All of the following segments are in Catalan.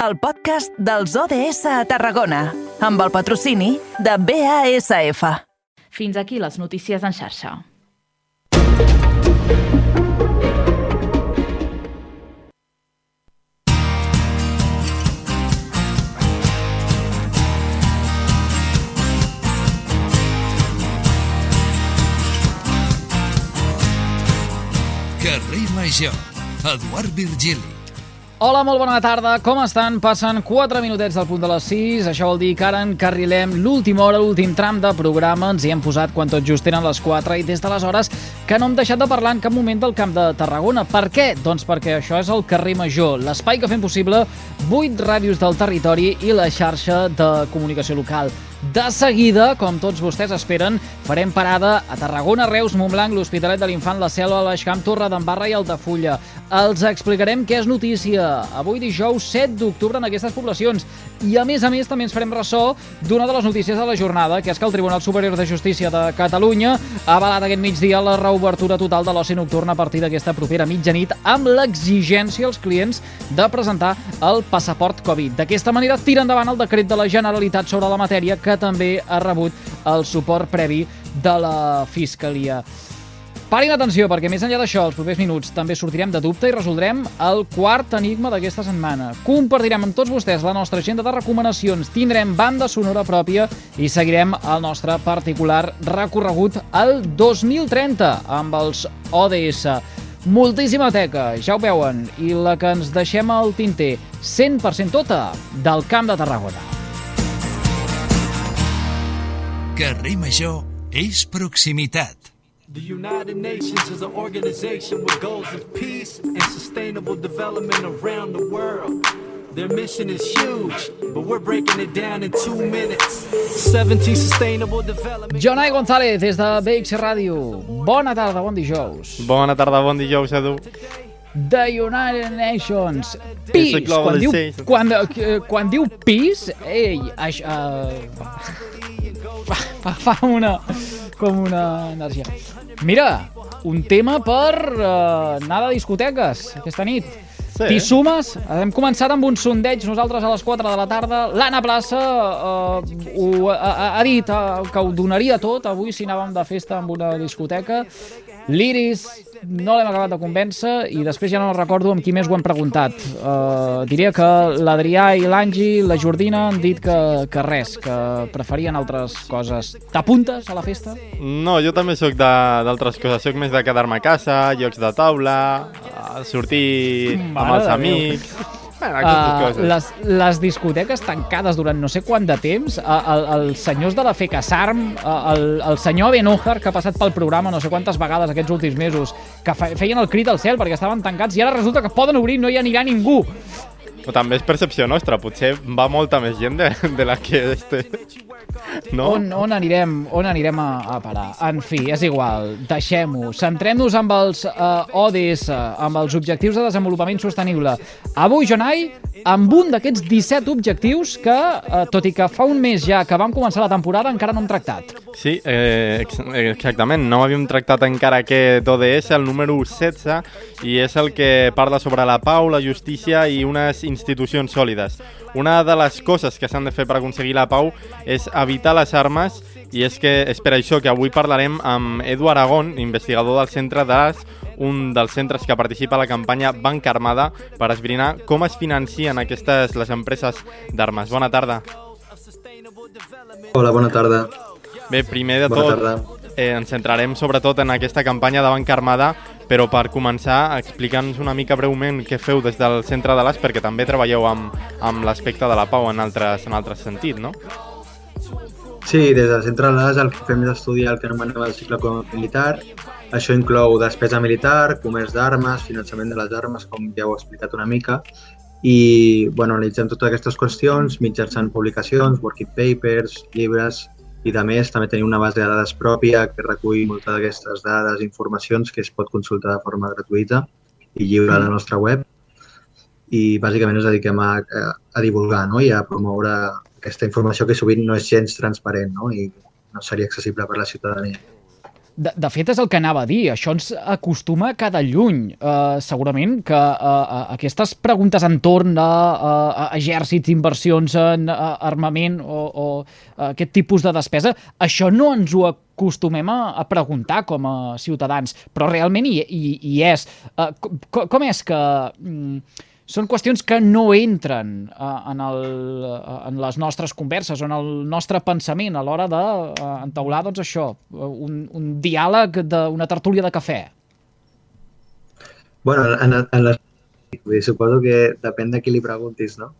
el podcast dels ODS a Tarragona, amb el patrocini de BASF. Fins aquí les notícies en xarxa. Carrer Major, Eduard Virgili. Hola, molt bona tarda. Com estan? Passen 4 minutets del punt de les 6. Això vol dir que ara encarrilem l'última hora, l'últim tram de programa. Ens hi hem posat quan tot just eren les 4 i des d'aleshores que no hem deixat de parlar en cap moment del Camp de Tarragona. Per què? Doncs perquè això és el carrer Major, l'espai que fem possible 8 ràdios del territori i la xarxa de comunicació local. De seguida, com tots vostès esperen, farem parada a Tarragona, Reus, Montblanc, l'Hospitalet de l'Infant, la Selva, el Baixcamp, Torre d'Embarra i Altafulla. Els explicarem què és notícia avui dijous 7 d'octubre en aquestes poblacions. I a més a més també ens farem ressò d'una de les notícies de la jornada, que és que el Tribunal Superior de Justícia de Catalunya ha avalat aquest migdia la reobertura total de l'oci nocturn a partir d'aquesta propera mitjanit amb l'exigència als clients de presentar el passaport Covid. D'aquesta manera tira endavant el decret de la Generalitat sobre la matèria que també ha rebut el suport previ de la Fiscalia. Parin atenció, perquè més enllà d'això, els propers minuts també sortirem de dubte i resoldrem el quart enigma d'aquesta setmana. Compartirem amb tots vostès la nostra agenda de recomanacions, tindrem banda sonora pròpia i seguirem el nostre particular recorregut al 2030 amb els ODS. Moltíssima teca, ja ho veuen, i la que ens deixem al tinter, 100% tota, del Camp de Tarragona. Carrer Major és proximitat. The United Nations is an organization with goals of peace and sustainable development around the world. Their mission is huge, but we're breaking it down in two minutes. 17 sustainable development. Jonai González, des de BX Ràdio. Bona tarda, bon dijous. Bona tarda, bon dijous, Edu. The United Nations. Peace. Quan diu, quan, eh, quan diu peace, ei, això, uh, fa, fa, una, com una energia. Mira, un tema per uh, anar de discoteques aquesta nit. Sí. T'hi sumes? Hem començat amb un sondeig nosaltres a les 4 de la tarda. L'Anna Plaça uh, ho, ha, ha dit uh, que ho donaria tot avui si anàvem de festa amb una discoteca. L'Iris no l'hem acabat de convèncer i després ja no recordo amb qui més ho hem preguntat. Uh, diria que l'Adrià i l'Angi, la Jordina, han dit que, que res, que preferien altres coses. T'apuntes a la festa? No, jo també sóc d'altres coses. Sóc més de quedar-me a casa, jocs de taula, sortir amb Mare els de Déu. Uh, les, les discoteques tancades durant no sé quant de temps, uh, el, els senyors de la FECASARM, uh, el, el senyor Benújar, que ha passat pel programa no sé quantes vegades aquests últims mesos, que fe, feien el crit al cel perquè estaven tancats i ara resulta que poden obrir i no hi anirà ningú. Però també és percepció nostra, potser va molta més gent de, de la que este... No? On, on anirem, on anirem a, a parar? En fi, és igual, deixem-ho. Centrem-nos amb els uh, ODS, amb els Objectius de Desenvolupament Sostenible. Avui, Jonai, amb un d'aquests 17 objectius que, uh, tot i que fa un mes ja que vam començar la temporada, encara no hem tractat. Sí, eh, ex- exactament. No havíem tractat encara aquest ODS, el número 16, i és el que parla sobre la pau, la justícia i unes institucions sòlides. Una de les coses que s'han de fer per aconseguir la pau és evitar les armes i és que és per això que avui parlarem amb Edu Aragón, investigador del Centre d'AS, un dels centres que participa a la campanya Banca Armada per esbrinar com es financien aquestes les empreses d'armes. Bona tarda. Hola, bona tarda. Bé, primer de Bona tot, tarda. eh, ens centrarem sobretot en aquesta campanya de Banca Armada, però per començar, explicant-nos una mica breument què feu des del centre de l'AS, perquè també treballeu amb, amb l'aspecte de la pau en altres, en altres sentit, no? Sí, des del centre de l'AS el que fem és estudiar el que anomenem el cicle econòmic militar. Això inclou despesa militar, comerç d'armes, finançament de les armes, com ja heu explicat una mica, i bueno, analitzem totes aquestes qüestions mitjançant publicacions, working papers, llibres, i de més també tenim una base de dades pròpia que recull moltes d'aquestes dades i informacions que es pot consultar de forma gratuïta i lliure a la nostra web i bàsicament ens dediquem a, a, a divulgar no? i a promoure aquesta informació que sovint no és gens transparent no? i no seria accessible per la ciutadania. de, de fet, és el que anava a dir. Això ens acostuma cada lluny. Uh, segurament que uh, aquestes preguntes entorn a, a, a exèrcits, inversions en uh, armament o, o uh, aquest tipus de despesa, això no ens ho acostumem a, a preguntar com a ciutadans, però realment hi, hi, hi és. Uh, com, com és que... Um, són qüestions que no entren uh, en, el, uh, en les nostres converses o en el nostre pensament a l'hora d'entaular, uh, doncs això, un, un diàleg d'una tertúlia de cafè. Bueno, en, en dir, suposo que depèn de qui li preguntis, no?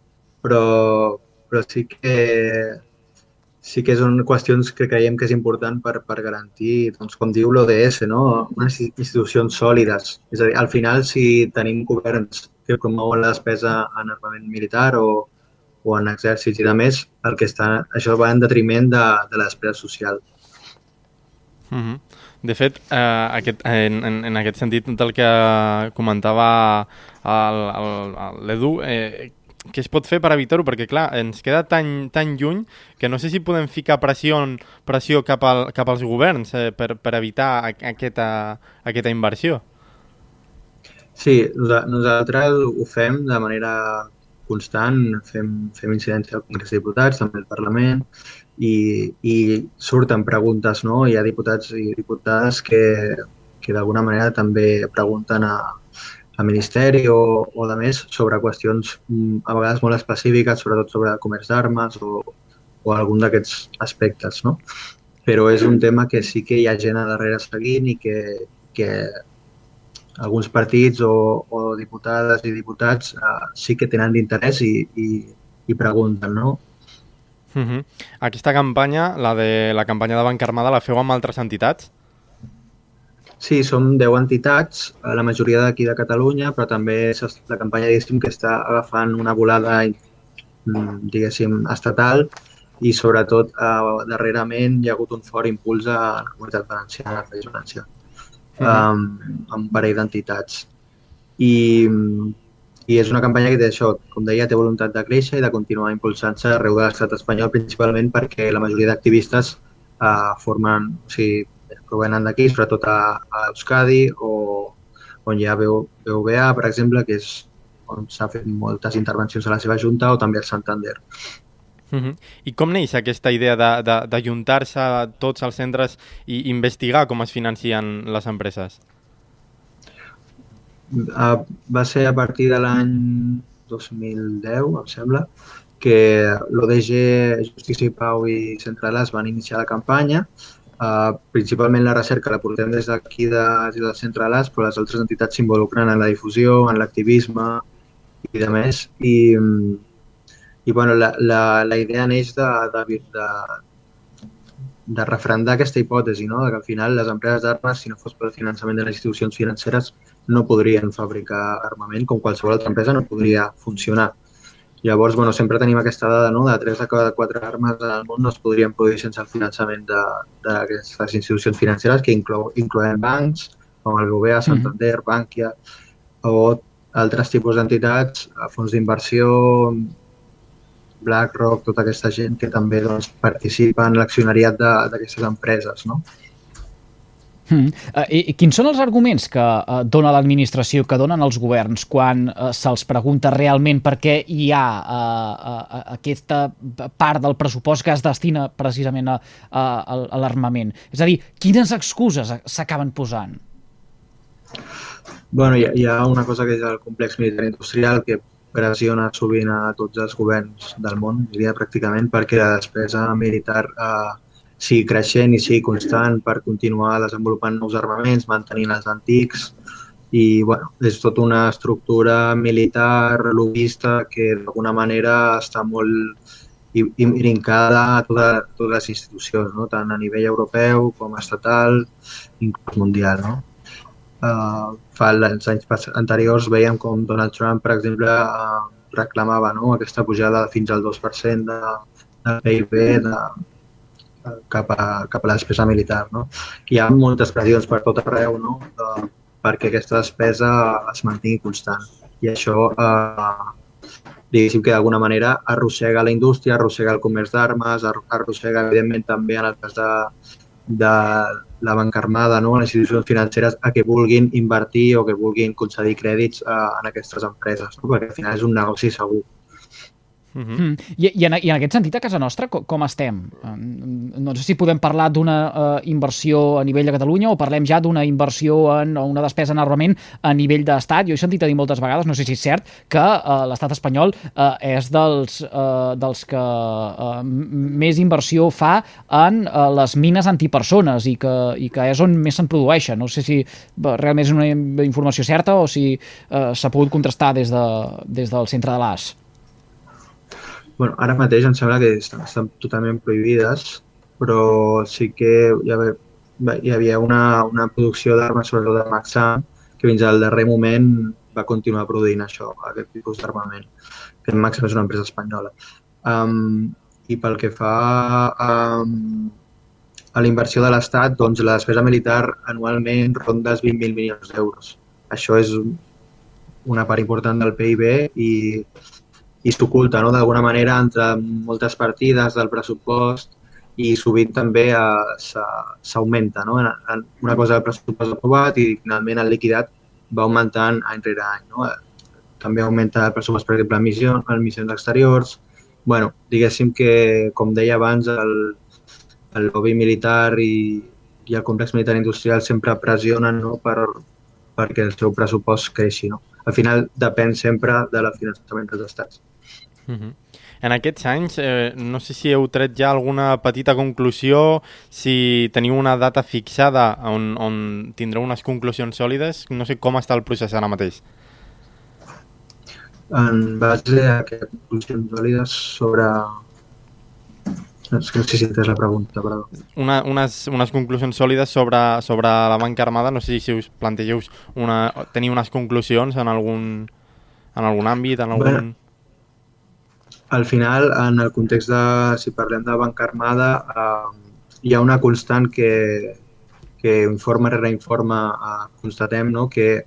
Però, però sí que sí que són qüestions que creiem que és important per, per garantir, doncs, com diu l'ODS, no? unes institucions sòlides. És a dir, al final, si tenim governs que promouen la despesa en armament militar o, o en exèrcits i de més, el que està, això va en detriment de, de la despesa social. Mm -hmm. De fet, eh, aquest, en, en, en aquest sentit del que comentava l'Edu, eh, què es pot fer per evitar-ho? Perquè, clar, ens queda tan, tan lluny que no sé si podem ficar pressió, pressió cap, al, cap als governs eh, per, per evitar aquesta, aquesta inversió. Sí, nosaltres ho fem de manera constant, fem, fem incidència al Congrés de Diputats, també al Parlament, i, i surten preguntes, no? Hi ha diputats i diputades que, que d'alguna manera també pregunten a, a Ministeri o, o de més sobre qüestions mm, a vegades molt específiques, sobretot sobre comerç d'armes o, o algun d'aquests aspectes, no? Però és un tema que sí que hi ha gent a darrere seguint i que, que alguns partits o, o diputades i diputats uh, sí que tenen d'interès i, i, i pregunten, no? Uh -huh. Aquesta campanya, la de la campanya de Banca Armada, la feu amb altres entitats? Sí, som 10 entitats, eh, la majoria d'aquí de Catalunya, però també la campanya, diguéssim, que està agafant una volada, mm, diguéssim, estatal i sobretot eh, darrerament hi ha hagut un fort impuls a la comunitat valenciana, a la Amb, amb un parell d'entitats. I, I és una campanya que té això, com deia, té voluntat de créixer i de continuar impulsant-se arreu de l'estat espanyol, principalment perquè la majoria d'activistes eh, formen, o sigui, provenen d'aquí, sobretot a, a Euskadi o on hi ha BVA, per exemple, que és on s'ha fet moltes intervencions a la seva junta, o també al Santander. Uh -huh. I com neix aquesta idea d'ajuntar-se tots els centres i investigar com es financien les empreses? Uh, va ser a partir de l'any 2010, em sembla, que l'ODG Justícia i Pau i Centrales van iniciar la campanya. Uh, principalment la recerca la portem des d'aquí de, de Centrales, però les altres entitats s'involucren en la difusió, en l'activisme i de més. I, i bueno, la, la, la idea neix de, de, de, de refrendar aquesta hipòtesi, no? que al final les empreses d'armes, si no fos pel finançament de les institucions financeres, no podrien fabricar armament, com qualsevol altra empresa no podria funcionar. Llavors, bueno, sempre tenim aquesta dada no? de 3 de cada 4 armes al món no es podrien produir sense el finançament d'aquestes institucions financeres que inclou, inclouen bancs, com el BBVA, Santander. Bankia, o altres tipus d'entitats, fons d'inversió, BlackRock, tota aquesta gent que també doncs, participa en l'accionariat d'aquestes empreses. No? Mm. I, I quins són els arguments que uh, dona l'administració, que donen els governs, quan uh, se'ls pregunta realment per què hi ha uh, uh, aquesta part del pressupost que es destina precisament a, a, a l'armament? És a dir, quines excuses s'acaben posant? Bueno, hi ha, hi ha una cosa que és el complex militar industrial que pressiona sovint a tots els governs del món, diria pràcticament, perquè la despesa militar eh, sigui creixent i sigui constant per continuar desenvolupant nous armaments, mantenint els antics, i bueno, és tota una estructura militar, lobista, que d'alguna manera està molt brincada a totes, totes les institucions, no? tant a nivell europeu com estatal, inclús mundial. No? Uh, fa els anys anteriors veiem com Donald Trump, per exemple, uh, reclamava no? aquesta pujada fins al 2% de, de PIB de, uh, cap, a, cap a la despesa militar. No? Hi ha moltes pressions per tot arreu no? de, perquè aquesta despesa es mantingui constant. I això, uh, diguéssim que d'alguna manera arrossega la indústria, arrossega el comerç d'armes, arrossega evidentment també en el cas de, de la banca armada, no? les institucions financeres, a que vulguin invertir o que vulguin concedir crèdits a, en aquestes empreses, no? perquè al final és un negoci segur. Uh -huh. mm. I, i, en, I en aquest sentit, a casa nostra, com, com estem? No sé si podem parlar d'una uh, inversió a nivell de Catalunya o parlem ja d'una inversió en, o una despesa en armament a nivell d'estat. Jo he sentit a dir moltes vegades, no sé si és cert, que uh, l'estat espanyol uh, és dels, uh, dels que uh, més inversió fa en uh, les mines antipersones i que, i que és on més se'n produeixen. No sé si uh, realment és una informació certa o si uh, s'ha pogut contrastar des, de, des del centre de l'AS bueno, ara mateix em sembla que estan, estan totalment prohibides, però sí que hi havia, hi havia una, una producció d'armes, sobretot de Maxam, que fins al darrer moment va continuar produint això, aquest tipus d'armament, que Maxam és una empresa espanyola. Um, I pel que fa a, a la inversió de l'Estat, doncs la despesa militar anualment ronda els 20.000 milions d'euros. Això és una part important del PIB i i s'oculta no? d'alguna manera entre moltes partides del pressupost i sovint també eh, s'augmenta. No? Una cosa el pressupost aprovat i finalment el liquidat va augmentant any rere any. No? També augmenta el pressupost, per exemple, en missions, en missions exteriors. bueno, diguéssim que, com deia abans, el, el lobby militar i, i el complex militar industrial sempre pressionen no? per, perquè el seu pressupost creixi. No? Al final depèn sempre de la finançament dels estats. Uh -huh. En aquests anys, eh, no sé si heu tret ja alguna petita conclusió, si teniu una data fixada on, on tindreu unes conclusions sòlides, no sé com està el procés ara mateix. En base a que conclusions sòlides sobre... No sé si és la pregunta, però... Una, unes, unes conclusions sòlides sobre, sobre la banca armada, no sé si us plantegeu una, tenir unes conclusions en algun, en algun àmbit, en algun... Bueno, al final, en el context de, si parlem de banca armada, eh, hi ha una constant que, que informe rere informe eh, constatem, no? que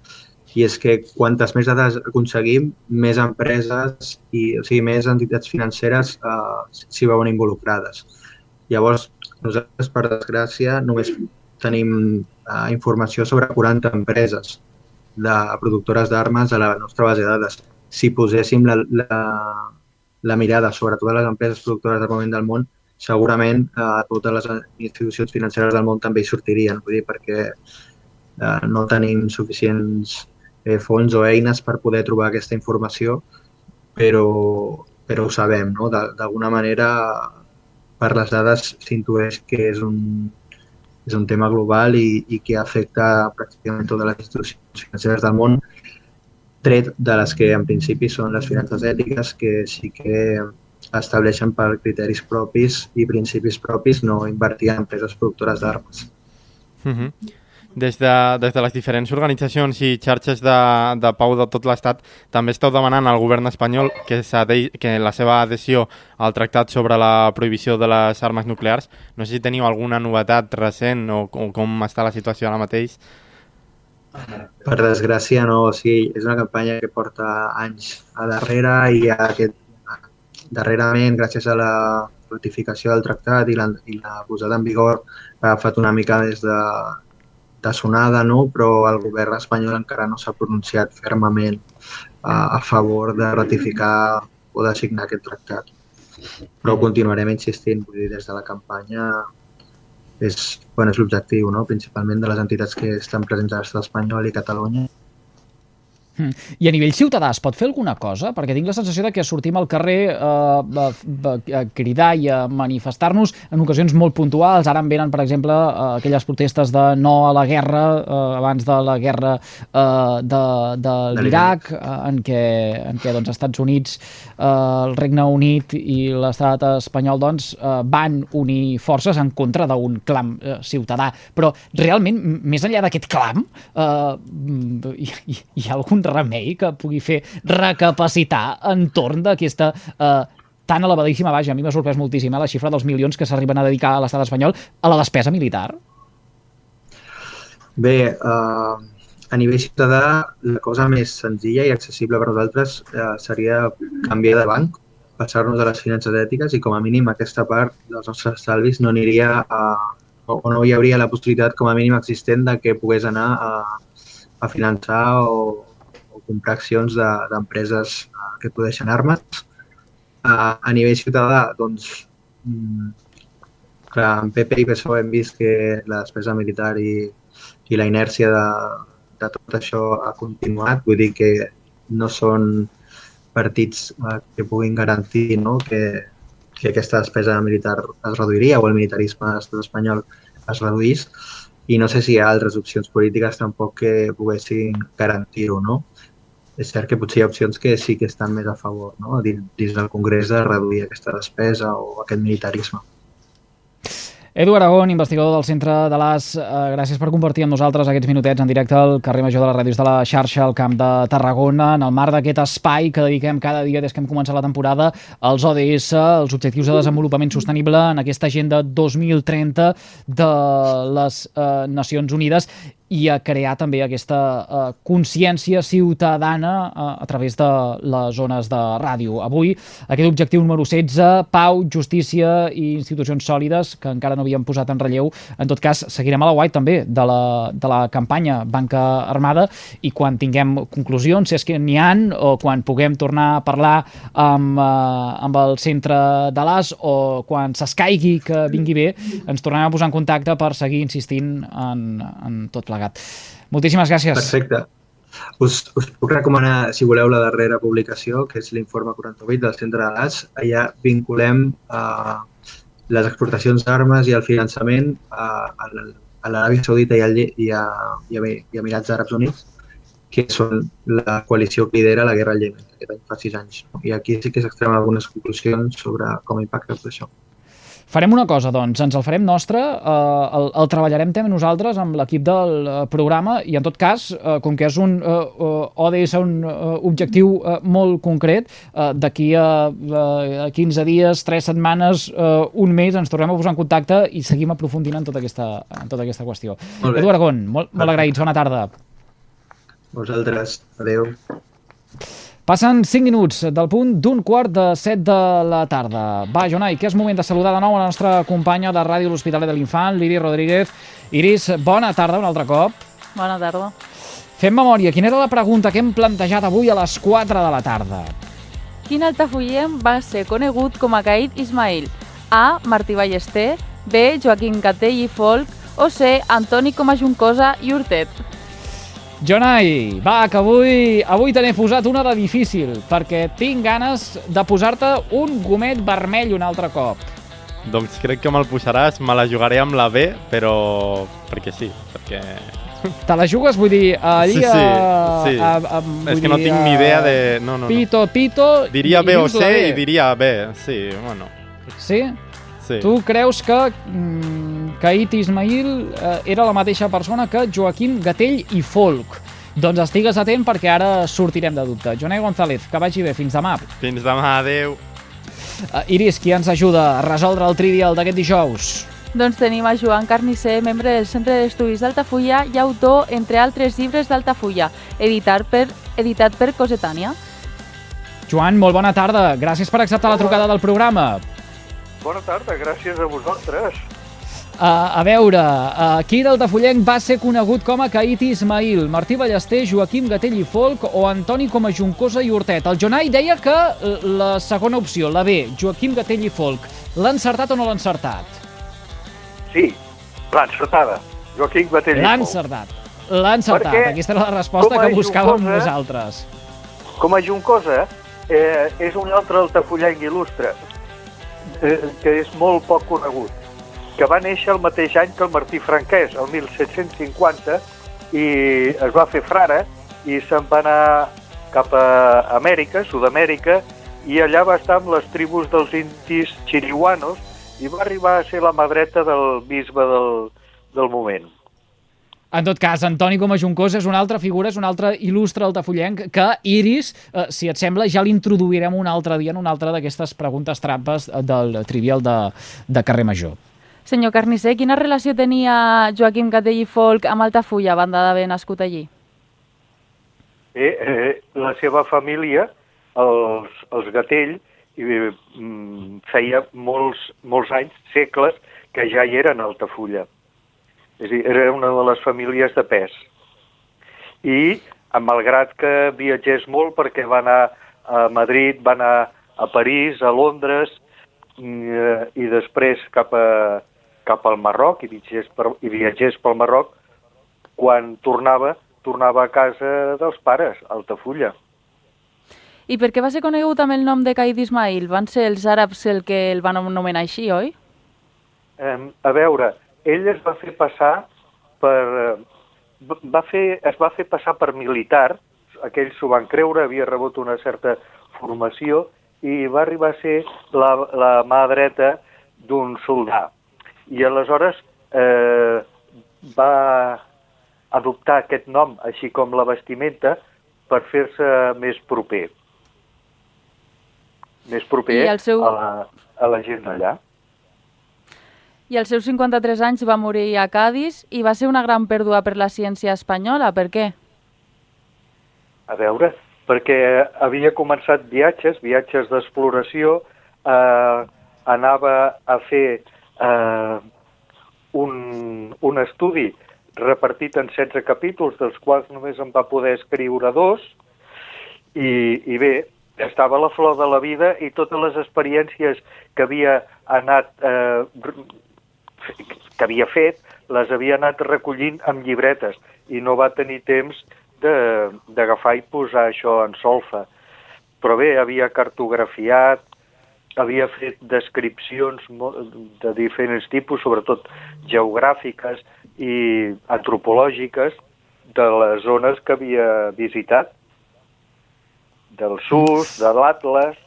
i és que quantes més dades aconseguim, més empreses i o sigui, més entitats financeres eh, s'hi veuen involucrades. Llavors, nosaltres, per desgràcia, només tenim eh, informació sobre 40 empreses de productores d'armes a la nostra base de dades. Si poséssim la, la, la mirada sobre totes les empreses productores del moment del món, segurament eh, totes les institucions financeres del món també hi sortirien, vull dir, perquè eh, no tenim suficients eh, fons o eines per poder trobar aquesta informació, però, però ho sabem, no? D'alguna manera, per les dades s'intueix que és un, és un tema global i, i que afecta pràcticament totes les institucions financeres del món tret de les que en principi són les finances ètiques, que sí que estableixen per criteris propis i principis propis no invertir en empreses productores d'armes. Uh mhm. -huh. Des de, des de les diferents organitzacions i xarxes de, de pau de tot l'Estat també esteu demanant al govern espanyol que, que la seva adhesió al tractat sobre la prohibició de les armes nuclears. No sé si teniu alguna novetat recent o, o com està la situació ara mateix per desgràcia no, o sigui, és una campanya que porta anys a darrere i aquest, darrerament, gràcies a la ratificació del tractat i la, i la posada en vigor, ha agafat una mica des de, de sonada, no? però el govern espanyol encara no s'ha pronunciat fermament a, a favor de ratificar o de signar aquest tractat. Però continuarem insistint, vull dir, des de la campanya és, bueno, és l'objectiu, no? principalment de les entitats que estan presents a l'estat espanyol i Catalunya. Hmm. I a nivell ciutadà es pot fer alguna cosa? Perquè tinc la sensació de que sortim al carrer eh, a, a cridar i a manifestar-nos en ocasions molt puntuals. Ara en venen, per exemple, eh, aquelles protestes de no a la guerra eh, abans de la guerra eh, de, de l'Iraq, eh, en què, en què doncs, Estats Units, eh, el Regne Unit i l'estat espanyol doncs, eh, van unir forces en contra d'un clam eh, ciutadà. Però realment, més enllà d'aquest clam, eh, hi, hi ha algun remei que pugui fer recapacitar entorn d'aquesta eh, tan elevadíssima, vaja, a mi m'ha sorprès moltíssim eh, la xifra dels milions que s'arriben a dedicar a l'estat espanyol a la despesa militar? Bé, eh, a nivell ciutadà, la cosa més senzilla i accessible per nosaltres eh, seria canviar de banc, passar-nos a les finances ètiques i com a mínim aquesta part dels nostres estalvis no aniria a, o, no hi hauria la possibilitat com a mínim existent de que pogués anar a, a finançar o comprar accions de- d'empreses de, que produeixen armes. A, a nivell ciutadà, doncs, mm, clar, en PP i PSOE hem vist que la despesa militar i, i la inèrcia de, de tot això ha continuat. Vull dir que no són partits eh, que puguin garantir no? que, que aquesta despesa militar es reduiria o el militarisme de l'estat espanyol es reduís i no sé si hi ha altres opcions polítiques tampoc que poguessin garantir-ho, no? És cert que potser hi ha opcions que sí que estan més a favor, no? Dins, del Congrés de reduir aquesta despesa o aquest militarisme. Edu Aragón, investigador del Centre de l'AS, eh, gràcies per compartir amb nosaltres aquests minutets en directe al carrer Major de les Ràdios de la xarxa al Camp de Tarragona, en el marc d'aquest espai que dediquem cada dia des que hem començat la temporada als ODS, els Objectius de Desenvolupament Sostenible, en aquesta agenda 2030 de les eh, Nacions Unides i a crear també aquesta eh, consciència ciutadana eh, a través de les zones de ràdio. Avui, aquest objectiu número 16, pau, justícia i institucions sòlides, que encara no havíem posat en relleu. En tot cas, seguirem a la guai també de la, de la campanya Banca Armada i quan tinguem conclusions, si és que n'hi han, o quan puguem tornar a parlar amb, eh, amb el centre de l'AS o quan s'escaigui que vingui bé, ens tornarem a posar en contacte per seguir insistint en, en tot plegat. Moltíssimes gràcies. Perfecte. Us, us puc recomanar, si voleu, la darrera publicació, que és l'informe 48 del Centre de l'AS. Allà vinculem eh, les exportacions d'armes i el finançament a, a l'Aràbia Saudita i, al, i, a, i, a, i a Emirats Àrabs Units, que són la coalició que lidera la guerra al Iemen, que fa sis anys. No? I aquí sí que s'extremen algunes conclusions sobre com impacta tot això. Farem una cosa, doncs, ens el farem nostre, eh, el, el treballarem també nosaltres amb l'equip del eh, programa i, en tot cas, eh, com que és un eh, eh, ODS, un eh, objectiu eh, molt concret, eh, d'aquí a, eh, a 15 dies, 3 setmanes, eh, un mes, ens tornem a posar en contacte i seguim aprofundint en tota aquesta, en tota aquesta qüestió. Molt. Edu Aragón, molt, molt agraïts, bona tarda. Vosaltres, adeu. Passen 5 minuts del punt d'un quart de 7 de la tarda. Va, Jonai, que és moment de saludar de nou a la nostra companya de ràdio L'Hospitalet de l'Infant, l'Iris Rodríguez. Iris, bona tarda un altre cop. Bona tarda. Fem memòria, quina era la pregunta que hem plantejat avui a les 4 de la tarda? Quin altafullem va ser conegut com a Caïd Ismail? A. Martí Ballester, B. Joaquim Catell i Folk o C. Antoni Coma Juncosa i Hortet. Jonai, va, que avui, avui te n'he posat una de difícil, perquè tinc ganes de posar-te un gomet vermell un altre cop. Doncs crec que me'l posaràs, me la jugaré amb la B, però... perquè sí, perquè... Te la jugues, vull dir, allí Sí, sí, a... sí. a, a, vull És que no tinc ni a- idea de... No, no, no. Pito, pito... Diria B o C B. i diria B, sí, bueno, Sí? sí. Tu creus que mm, Caït Ismail eh, era la mateixa persona que Joaquim Gatell i Folk? Doncs estigues atent perquè ara sortirem de dubte. Jonai González, que vagi bé. Fins demà. Fins demà, adeu. Uh, Iris, qui ens ajuda a resoldre el trivial d'aquest dijous? Doncs tenim a Joan Carnisser, membre del Centre d'Estudis d'Altafulla i autor, entre altres llibres d'Altafulla, editat per, editat per Cosetània. Joan, molt bona tarda. Gràcies per acceptar la trucada del programa. Bona tarda, gràcies a vosaltres. Uh, a veure, uh, qui d'Altafollenc va ser conegut com a Caït Ismail? Martí Ballester, Joaquim Gatell i Folk o Antoni com a Juncosa i Hortet? El Jonai deia que eh, la segona opció, la B, Joaquim Gatell i Folk, l'ha encertat o no l'ha encertat? Sí, l'encertada. Joaquim Batell. i L'ha Pou. encertat. L'ha encertat. Perquè, Aquesta era la resposta que buscàvem Juncosa- nosaltres. Com a Juncosa, eh, és un altre altafollenc il·lustre, eh, que és molt poc conegut, que va néixer el mateix any que el Martí Franquès, el 1750, i es va fer frare i se'n va anar cap a Amèrica, Sud-amèrica, i allà va estar amb les tribus dels indis chirihuanos i va arribar a ser la mà dreta del bisbe del, del moment. En tot cas, Antoni Coma Juncosa és una altra figura, és un altre il·lustre altafollenc que, Iris, eh, si et sembla, ja l'introduirem un altre dia en una altra d'aquestes preguntes trampes del trivial de, de carrer Major. Senyor Carnisser, quina relació tenia Joaquim Catell i Folk amb Altafulla, a banda d'haver nascut allí? Eh, eh, la seva família, els, els Gatell, mm, feia molts, molts anys, segles, que ja hi eren a Altafulla. És a dir, era una de les famílies de pes. I, malgrat que viatgés molt perquè va anar a Madrid, va anar a París, a Londres, i, eh, i després cap, a, cap al Marroc, i viatgés, per, i viatgés pel Marroc, quan tornava, tornava a casa dels pares, a Altafulla. I per què va ser conegut amb el nom de Caid Ismail? Van ser els àrabs el que el van anomenar així, oi? Eh, a veure, ell es va fer passar per... Va fer, es va fer passar per militar, aquells s'ho van creure, havia rebut una certa formació i va arribar a ser la, la mà dreta d'un soldat. I aleshores eh, va adoptar aquest nom, així com la vestimenta, per fer-se més proper. Més proper seu- a, la, a la gent d'allà. I als seus 53 anys va morir a Cádiz i va ser una gran pèrdua per la ciència espanyola. Per què? A veure, perquè havia començat viatges, viatges d'exploració, eh, anava a fer eh, un, un estudi repartit en 16 capítols, dels quals només en va poder escriure dos, i, i bé, estava a la flor de la vida i totes les experiències que havia anat eh, que havia fet, les havia anat recollint amb llibretes i no va tenir temps d'agafar i posar això en solfa. Però bé, havia cartografiat, havia fet descripcions de diferents tipus, sobretot geogràfiques i antropològiques, de les zones que havia visitat, del SUS, de l'Atlas,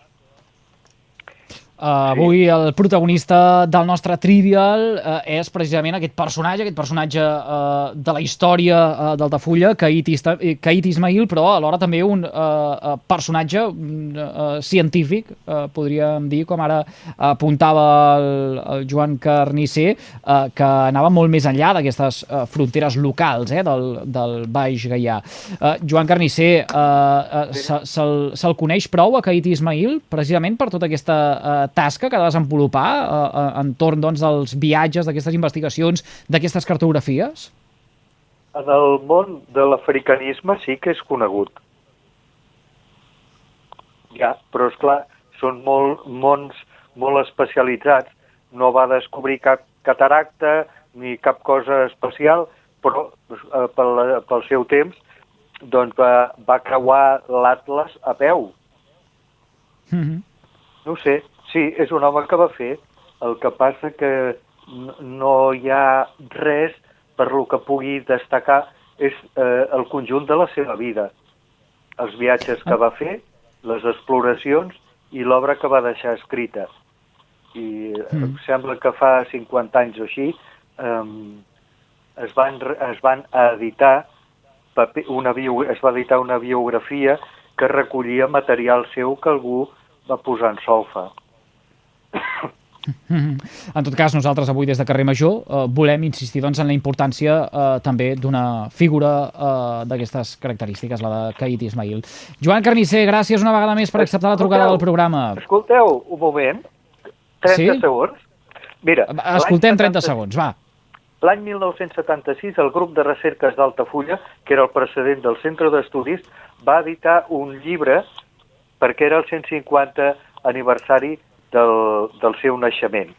Uh, avui el protagonista del nostre Trivial uh, és precisament aquest personatge, aquest personatge uh, de la història uh, d'Altafulla, Caït, Caït Ismail, però alhora també un uh, personatge uh, científic, uh, podríem dir, com ara apuntava el, el Joan Carnisser, uh, que anava molt més enllà d'aquestes uh, fronteres locals eh, del, del Baix Gaià. Uh, Joan Carnisser, uh, uh, se- se'l se coneix prou a Caït Ismail precisament per tota aquesta uh, tasca que ha de desenvolupar uh, uh, entorn doncs, dels viatges, d'aquestes investigacions, d'aquestes cartografies? En el món de l'africanisme sí que és conegut. Ja, però és clar, són molt, mons molt especialitzats. No va descobrir cap cataracta ni cap cosa especial, però eh, pel, pel seu temps doncs va, va creuar l'Atlas a peu. Mm -hmm. No ho sé, sí, és un home que va fer. El que passa que no hi ha res per lo que pugui destacar és eh, el conjunt de la seva vida. Els viatges que va fer, les exploracions i l'obra que va deixar escrita. I mm. em sembla que fa 50 anys o així eh, es, van, es van editar paper, una bio, es va editar una biografia que recollia material seu que algú va posar en solfa. En tot cas, nosaltres avui des de Carrer Major eh, volem insistir doncs, en la importància eh, també d'una figura eh, d'aquestes característiques, la de Caït Ismail. Joan Carnisser, gràcies una vegada més per acceptar la trucada del programa. Escolteu, un moment, 30 Sí? segons. Mira, Escoltem l'any 30 70 segons, va. L'any 1976, el grup de recerques d'Altafulla, que era el precedent del Centre d'Estudis, va editar un llibre perquè era el 150 aniversari del, del seu naixement.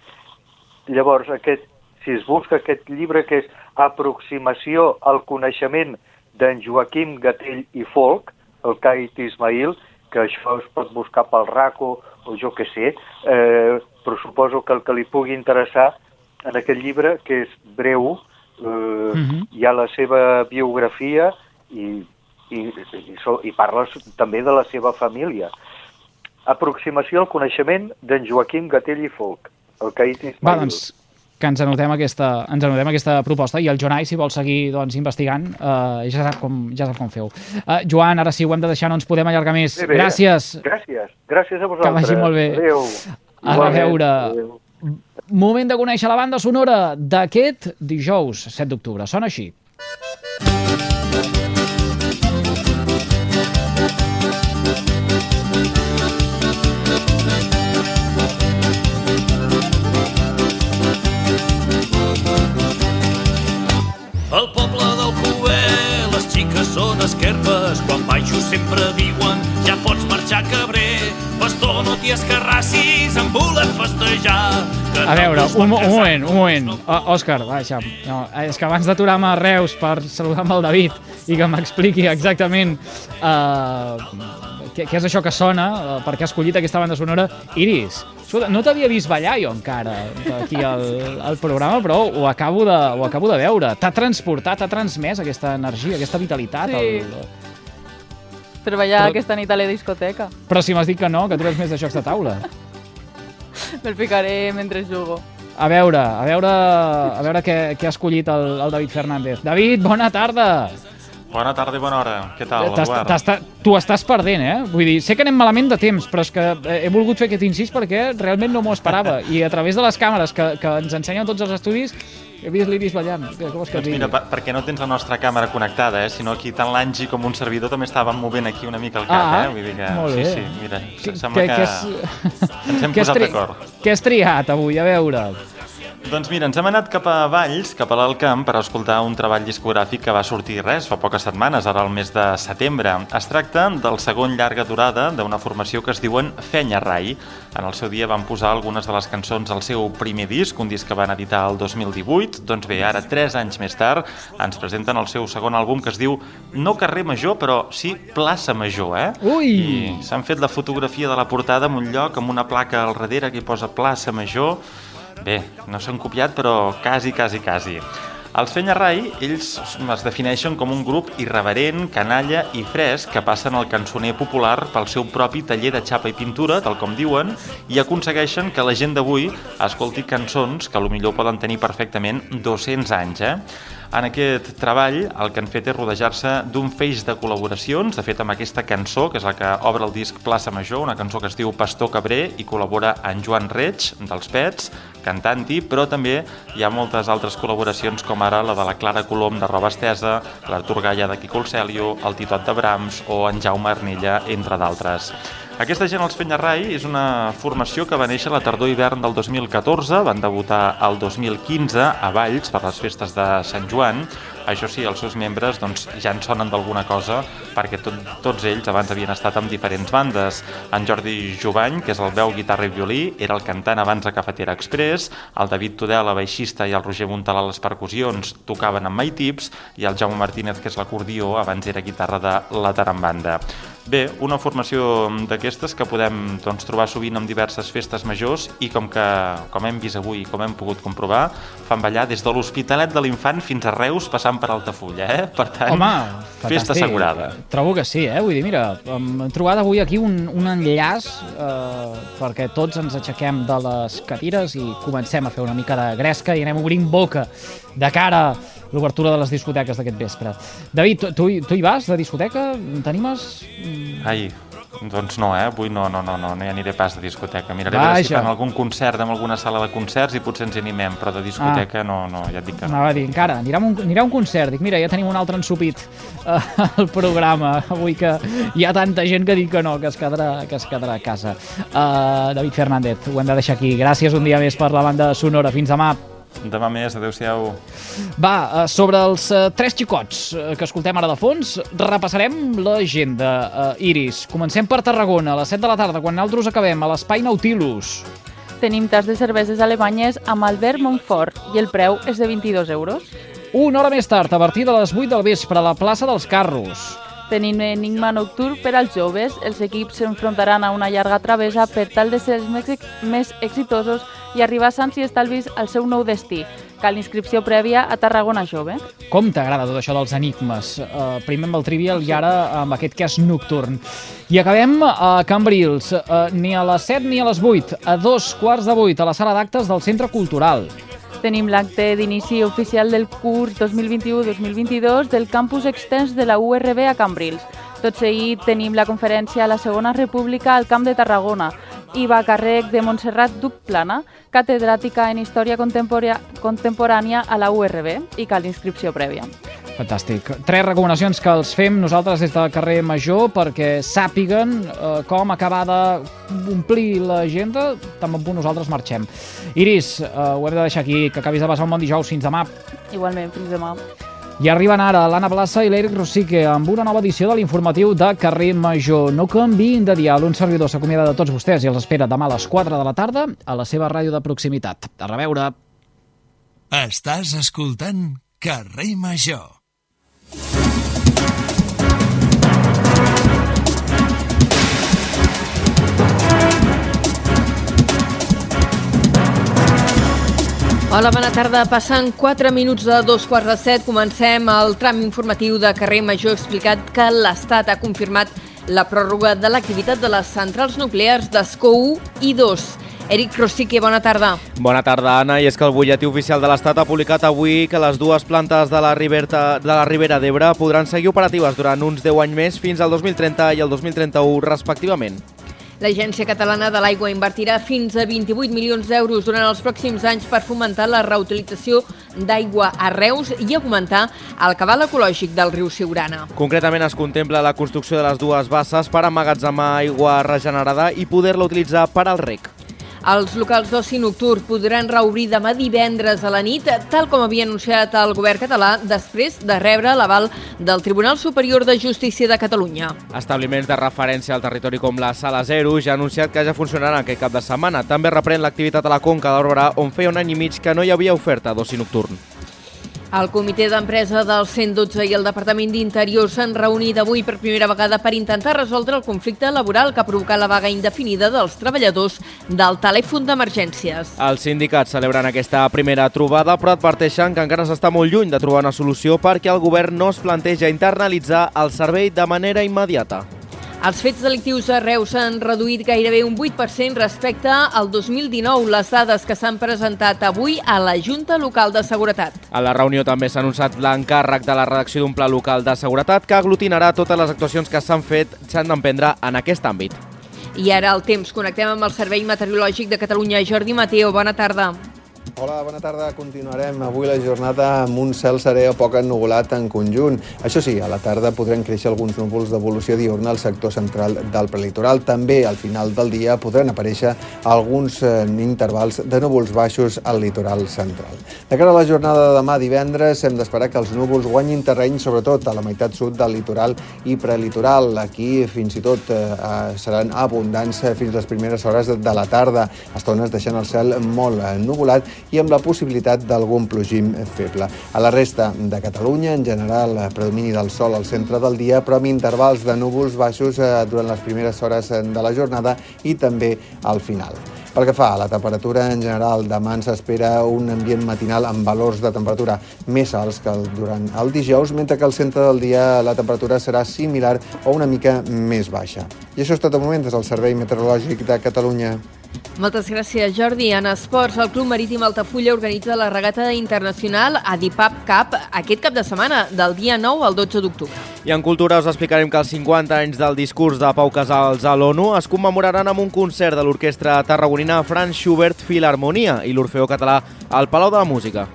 Llavors, aquest, si es busca aquest llibre que és Aproximació al coneixement d'en Joaquim Gatell i Folk, el Cait Ismail, que això es pot buscar pel RACO o jo que sé, eh, però suposo que el que li pugui interessar en aquest llibre, que és breu, eh, Mhm. hi ha la seva biografia i, i, i, so- i parles també de la seva família. Aproximació al coneixement d'en Joaquim Gatell i Folk, el Ismail. Va, doncs, que ens anotem aquesta, ens anotem aquesta proposta i el Jonai, si vol seguir doncs, investigant, eh, ja, sap com, ja sap com feu. Eh, Joan, ara sí, ho hem de deixar, no ens podem allargar més. Bé, bé. Gràcies. Gràcies. Gràcies a Que vosaltres. vagi molt bé. Adéu. A reveure. Adéu. Moment de conèixer la banda sonora d'aquest dijous, 7 d'octubre. Sona així. Sempre diuen ja pots marxar cabrer. Pastor, no t'hi escarrassis, em volen festejar. A veure, un, un moment, un moment. O, Òscar, baixa. No, és que abans d'aturar-me a Reus per saludar amb el David i que m'expliqui exactament uh, què, què és això que sona, uh, per què ha escollit aquesta banda sonora, Iris, escolta, no t'havia vist ballar jo encara aquí al, al programa, però ho acabo de, ho acabo de veure. T'ha transportat, t'ha transmès aquesta energia, aquesta vitalitat. Sí. El... Treballar Però- aquesta nit a la discoteca. Però si m'has dit que no, que tu eres més de jocs de taula. Me'l ficaré mentre jugo. A veure, a veure, a veure què, què ha escollit el, el David Fernández. David, bona tarda! Bona tarda i bona hora. Què tal, Eduard? Tu estàs perdent, eh? Vull dir, sé que anem malament de temps, però és que eh, he volgut fer aquest incís perquè realment no m'ho esperava. I a través de les càmeres que, que ens ensenyen tots els estudis, he vist l'Iris ballant. Què vols que Doncs mira, per, perquè no tens la nostra càmera connectada, eh? sinó aquí tant l'Angi com un servidor també estaven movent aquí una mica el cap, Ah, eh? Vull dir que, molt bé. Sí, sí, mira, Que- sembla que, que és- ens hem has posat d'acord. Què has triat avui? A veure. Doncs mira, ens hem anat cap a Valls, cap a l'Alt Camp, per escoltar un treball discogràfic que va sortir res fa poques setmanes, ara al mes de setembre. Es tracta del segon llarga durada d'una formació que es diuen Fenya Rai. En el seu dia van posar algunes de les cançons al seu primer disc, un disc que van editar el 2018. Doncs bé, ara, tres anys més tard, ens presenten el seu segon àlbum que es diu No carrer Major, però sí Plaça Major, eh? Ui! I s'han fet la fotografia de la portada en un lloc amb una placa al darrere que hi posa Plaça Major. Bé, no s'han copiat, però quasi, quasi, quasi. Els Fenya Rai, ells es defineixen com un grup irreverent, canalla i fresc que passen el cançoner popular pel seu propi taller de xapa i pintura, tal com diuen, i aconsegueixen que la gent d'avui escolti cançons que millor poden tenir perfectament 200 anys, eh? En aquest treball el que han fet és rodejar-se d'un feix de col·laboracions, de fet amb aquesta cançó, que és la que obre el disc Plaça Major, una cançó que es diu Pastor Cabré i col·labora en Joan Reig, dels Pets, cantant-hi, però també hi ha moltes altres col·laboracions com ara la de la Clara Colom de Roba Estesa, l'Artur Galla de Quico Celio, el Titot de Brahms o en Jaume Arnella, entre d'altres. Aquesta gent, els Penyarrai, és una formació que va néixer la tardor-hivern del 2014, van debutar el 2015 a Valls per les festes de Sant Joan. Això sí, els seus membres doncs, ja en sonen d'alguna cosa perquè tot, tots ells abans havien estat amb diferents bandes. En Jordi Jovany, que és el veu, guitarra i violí, era el cantant abans a Cafetera Express, el David Tudela, baixista, i el Roger Montal a les percussions tocaven amb My Tips, i el Jaume Martínez, que és l'acordió, abans era guitarra de la Tarambanda. Bé, una formació d'aquestes que podem doncs, trobar sovint en diverses festes majors i com que, com hem vist avui i com hem pogut comprovar, fan ballar des de l'Hospitalet de l'Infant fins a Reus passant per Altafulla, eh? Per tant, Home, festa fantàstic. assegurada. Trobo que sí, eh? Vull dir, mira, hem trobat avui aquí un, un enllaç eh, perquè tots ens aixequem de les cadires i comencem a fer una mica de gresca i anem obrint boca de cara l'obertura de les discoteques d'aquest vespre. David, tu, tu, hi- vas, de discoteca? T'animes? Ai, doncs no, eh? Avui no, no, no, no, no hi aniré pas de discoteca. Miraré a veure si Vaja. fan algun concert en alguna sala de concerts i potser ens animem, però de discoteca no, no, ja et dic que no. Anava a dir, encara, anirà a un, anirà a un concert. Dic, mira, ja tenim un altre ensupit eh, al programa, avui que hi ha tanta gent que dic que no, que es quedarà, que es quedarà a casa. Uh, David Fernández, ho hem de deixar aquí. Gràcies un dia més per la banda sonora. Fins demà. Demà més, adeu-siau. Va, eh, sobre els eh, tres xicots eh, que escoltem ara de fons, repassarem l'agenda. Iris, comencem per Tarragona, a les 7 de la tarda, quan nosaltres acabem, a l'Espai Nautilus. Tenim tas de cerveses alemanyes amb Albert Montfort i el preu és de 22 euros. Una hora més tard, a partir de les 8 del vespre, a la plaça dels Carros. Tenim Enigma Nocturn per als joves. Els equips s'enfrontaran a una llarga travessa per tal de ser els més, ex- més exitosos i arribar sants i estalvis al seu nou destí. Cal inscripció prèvia a Tarragona Jove. Com t'agrada tot això dels enigmes? Uh, primer amb el Trivial i ara amb aquest cas nocturn. I acabem a Cambrils, uh, ni a les 7 ni a les 8, a dos quarts de 8, a la sala d'actes del Centre Cultural. Tenim l'acte d'inici oficial del curs 2021-2022 del campus extens de la URB a Cambrils. Tot seguit tenim la conferència a la Segona República al Camp de Tarragona i va a càrrec de Montserrat Duplana, catedràtica en Història Contemporània a la URB i cal inscripció prèvia. Fantàstic. Tres recomanacions que els fem nosaltres des del carrer Major perquè sàpiguen eh, com acabar d'omplir l'agenda, tan bon punt nosaltres marxem. Iris, eh, ho hem de deixar aquí, que acabis de passar un bon dijous. Fins demà. Igualment, fins demà. I arriben ara l'Anna Plaça i l'Eric Rosique amb una nova edició de l'informatiu de Carrer Major. No canviïn de dial. Un servidor s'acomiada de tots vostès i els espera demà a les 4 de la tarda a la seva ràdio de proximitat. A reveure. Estàs escoltant Carrer Major. Hola, bona tarda. Passen 4 minuts de dos quarts de set. Comencem el tram informatiu de carrer Major explicat que l'Estat ha confirmat la pròrroga de l'activitat de les centrals nuclears d'Escó 1 i 2. Eric Rosique, bona tarda. Bona tarda, Anna. I és que el butlletí oficial de l'Estat ha publicat avui que les dues plantes de la, Riberta, de la Ribera d'Ebre podran seguir operatives durant uns 10 anys més fins al 2030 i el 2031, respectivament. L'Agència Catalana de l'Aigua invertirà fins a 28 milions d'euros durant els pròxims anys per fomentar la reutilització d'aigua a Reus i augmentar el cabal ecològic del riu Siurana. Concretament es contempla la construcció de les dues basses per emmagatzemar aigua regenerada i poder-la utilitzar per al rec. Els locals d'oci nocturn podran reobrir demà divendres a la nit, tal com havia anunciat el govern català després de rebre l'aval del Tribunal Superior de Justícia de Catalunya. Establiments de referència al territori com la Sala Zero ja ha anunciat que ja funcionaran aquest cap de setmana. També reprèn l'activitat a la Conca Barberà, on feia un any i mig que no hi havia oferta d'oci nocturn. El comitè d'empresa del 112 i el Departament d'Interior s'han reunit avui per primera vegada per intentar resoldre el conflicte laboral que ha provocat la vaga indefinida dels treballadors del telèfon d'emergències. Els sindicats celebren aquesta primera trobada, però adverteixen que encara s'està molt lluny de trobar una solució perquè el govern no es planteja internalitzar el servei de manera immediata. Els fets delictius a Reus s'han reduït gairebé un 8% respecte al 2019, les dades que s'han presentat avui a la Junta Local de Seguretat. A la reunió també s'ha anunciat l'encàrrec de la redacció d'un pla local de seguretat que aglutinarà totes les actuacions que s'han fet s'han d'emprendre en aquest àmbit. I ara el temps. Connectem amb el Servei Meteorològic de Catalunya. Jordi Mateo, bona tarda. Hola, bona tarda. Continuarem avui la jornada amb un cel serè o poc ennuvolat en conjunt. Això sí, a la tarda podran créixer alguns núvols d'evolució diurna al sector central del prelitoral. També al final del dia podran aparèixer alguns eh, intervals de núvols baixos al litoral central. De cara a la jornada de demà divendres hem d'esperar que els núvols guanyin terreny sobretot a la meitat sud del litoral i prelitoral. Aquí fins i tot eh, seran abundants fins les primeres hores de la tarda, estones deixant el cel molt ennuvolat i amb la possibilitat d'algun plogim feble. A la resta de Catalunya, en general, predomini del sol al centre del dia, però amb intervals de núvols baixos eh, durant les primeres hores de la jornada i també al final. Pel que fa a la temperatura, en general, demà ens espera un ambient matinal amb valors de temperatura més alts que el, durant el dijous, mentre que al centre del dia la temperatura serà similar o una mica més baixa. I això és tot de moment des del Servei Meteorològic de Catalunya. Moltes gràcies, Jordi. En esports, el Club Marítim Altafulla organitza la regata internacional Adipap Cup aquest cap de setmana, del dia 9 al 12 d'octubre. I en cultura us explicarem que els 50 anys del discurs de Pau Casals a l'ONU es commemoraran amb un concert de l'orquestra tarragonina Franz Schubert Filharmonia i l'Orfeó Català al Palau de la Música.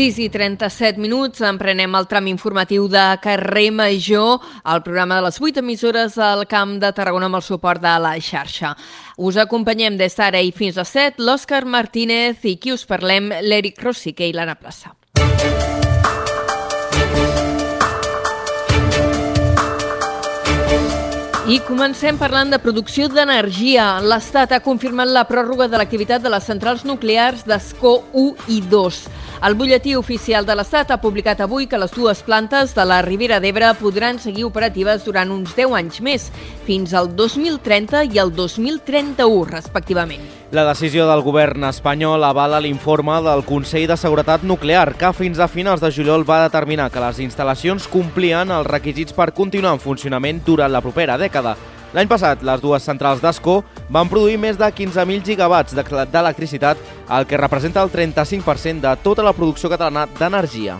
6 i 37 minuts, emprenem el tram informatiu de Carrer Major, el programa de les 8 emissores al Camp de Tarragona amb el suport de la xarxa. Us acompanyem des d'ara i fins a 7 l'Òscar Martínez i qui us parlem, l'Eric Rossique i l'Anna Plaça. I comencem parlant de producció d'energia. L'Estat ha confirmat la pròrroga de l'activitat de les centrals nuclears d'Escó 1 i 2. El butlletí oficial de l'Estat ha publicat avui que les dues plantes de la Ribera d'Ebre podran seguir operatives durant uns 10 anys més, fins al 2030 i el 2031, respectivament. La decisió del govern espanyol avala l'informe del Consell de Seguretat Nuclear, que fins a finals de juliol va determinar que les instal·lacions complien els requisits per continuar en funcionament durant la propera dècada. L'any passat, les dues centrals d'Escó van produir més de 15.000 gigawatts d'electricitat, el que representa el 35% de tota la producció catalana d'energia.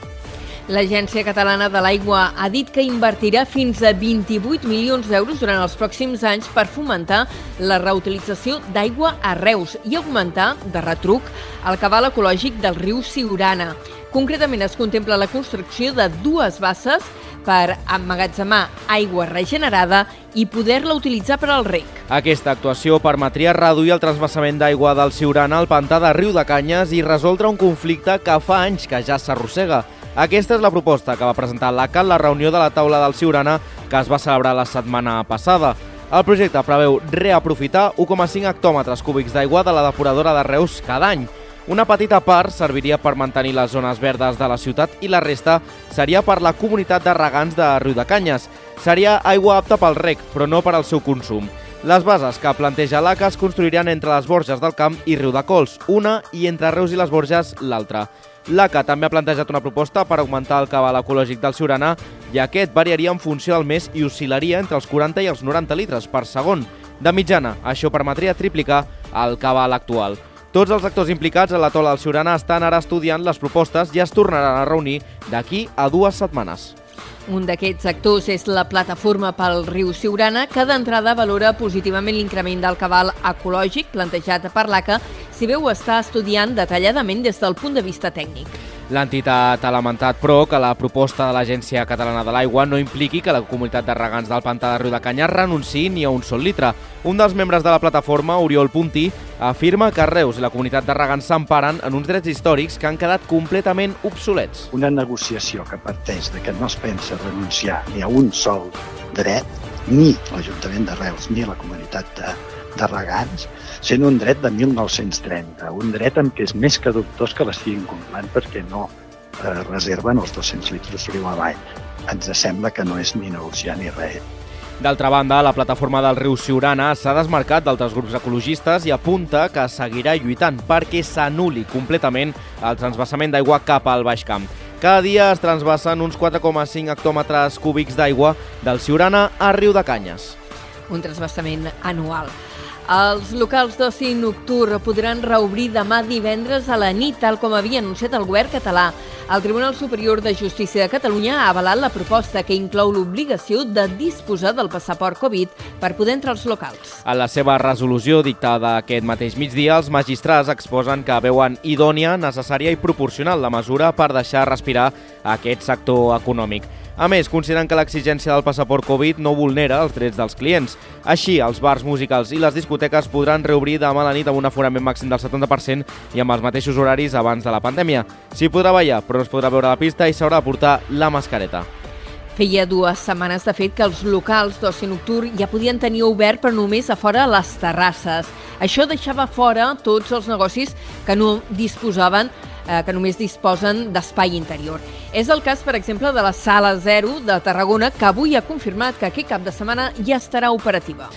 L'Agència Catalana de l'Aigua ha dit que invertirà fins a 28 milions d'euros durant els pròxims anys per fomentar la reutilització d'aigua a Reus i augmentar, de retruc, el cabal ecològic del riu Siurana. Concretament es contempla la construcció de dues basses per emmagatzemar aigua regenerada i poder-la utilitzar per al rec. Aquesta actuació permetria reduir el transvasament d'aigua del Siurana al pantà de Riu de Canyes i resoldre un conflicte que fa anys que ja s'arrossega. Aquesta és la proposta que va presentar l'ACA en la reunió de la taula del Siurana que es va celebrar la setmana passada. El projecte preveu reaprofitar 1,5 hectòmetres cúbics d'aigua de la depuradora de Reus cada any. Una petita part serviria per mantenir les zones verdes de la ciutat i la resta seria per la comunitat de regants de Riu de Canyes. Seria aigua apta pel rec, però no per al seu consum. Les bases que planteja l'ACA es construiran entre les Borges del Camp i Riu de Cols, una, i entre Reus i les Borges, l'altra. L'ACA també ha plantejat una proposta per augmentar el cabal ecològic del Siurana i aquest variaria en funció del mes i oscil·laria entre els 40 i els 90 litres per segon. De mitjana, això permetria triplicar el cabal actual. Tots els actors implicats a la tola del Siurana estan ara estudiant les propostes i es tornaran a reunir d'aquí a dues setmanes. Un d'aquests actors és la plataforma pel riu Siurana, que d'entrada valora positivament l'increment del cabal ecològic plantejat per l'ACA, si bé ho està estudiant detalladament des del punt de vista tècnic. L'entitat ha lamentat, però, que la proposta de l'Agència Catalana de l'Aigua no impliqui que la comunitat de regants del pantà de Riu de Canyar renunciï ni a un sol litre. Un dels membres de la plataforma, Oriol Puntí, afirma que Reus i la comunitat de regants s'emparen en uns drets històrics que han quedat completament obsolets. Una negociació que parteix de que no es pensa renunciar ni a un sol dret, ni l'Ajuntament de Reus ni la comunitat de, de regants, sent un dret de 1930, un dret en què és més que dubtós que l'estiguin complant perquè no eh, reserven els 200 litres riu avall. Ens sembla que no és ni negociar ni res. D'altra banda, la plataforma del riu Siurana s'ha desmarcat d'altres grups ecologistes i apunta que seguirà lluitant perquè s'anuli completament el transvasament d'aigua cap al Baix Camp. Cada dia es transvasen uns 4,5 hectòmetres cúbics d'aigua del Siurana a Riu de Canyes. Un transvasament anual. Els locals d'oci nocturn podran reobrir demà divendres a la nit, tal com havia anunciat el govern català. El Tribunal Superior de Justícia de Catalunya ha avalat la proposta que inclou l'obligació de disposar del passaport Covid per poder entrar als locals. En la seva resolució dictada aquest mateix migdia, els magistrats exposen que veuen idònia, necessària i proporcional la mesura per deixar respirar aquest sector econòmic. A més, consideren que l'exigència del passaport Covid no vulnera els drets dels clients. Així, els bars musicals i les discoteques podran reobrir demà a la nit amb un aforament màxim del 70% i amb els mateixos horaris abans de la pandèmia. S'hi podrà ballar, però no es podrà veure la pista i s'haurà de portar la mascareta. Feia dues setmanes, de fet, que els locals d'oci nocturn ja podien tenir obert, però només a fora les terrasses. Això deixava fora tots els negocis que no disposaven eh, que només disposen d'espai interior. És el cas, per exemple, de la Sala Zero de Tarragona, que avui ha confirmat que aquest cap de setmana ja estarà operativa.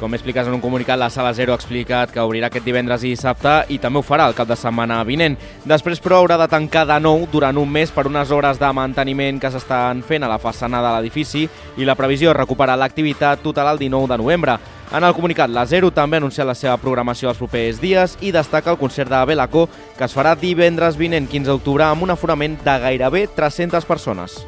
Com expliques en un comunicat, la Sala Zero ha explicat que obrirà aquest divendres i dissabte i també ho farà el cap de setmana vinent. Després, però, haurà de tancar de nou durant un mes per unes hores de manteniment que s'estan fent a la façana de l'edifici i la previsió és recuperar l'activitat total el 19 de novembre. En el comunicat, la Zero també ha anunciat la seva programació els propers dies i destaca el concert de Belaco, que es farà divendres vinent 15 d'octubre amb un aforament de gairebé 300 persones.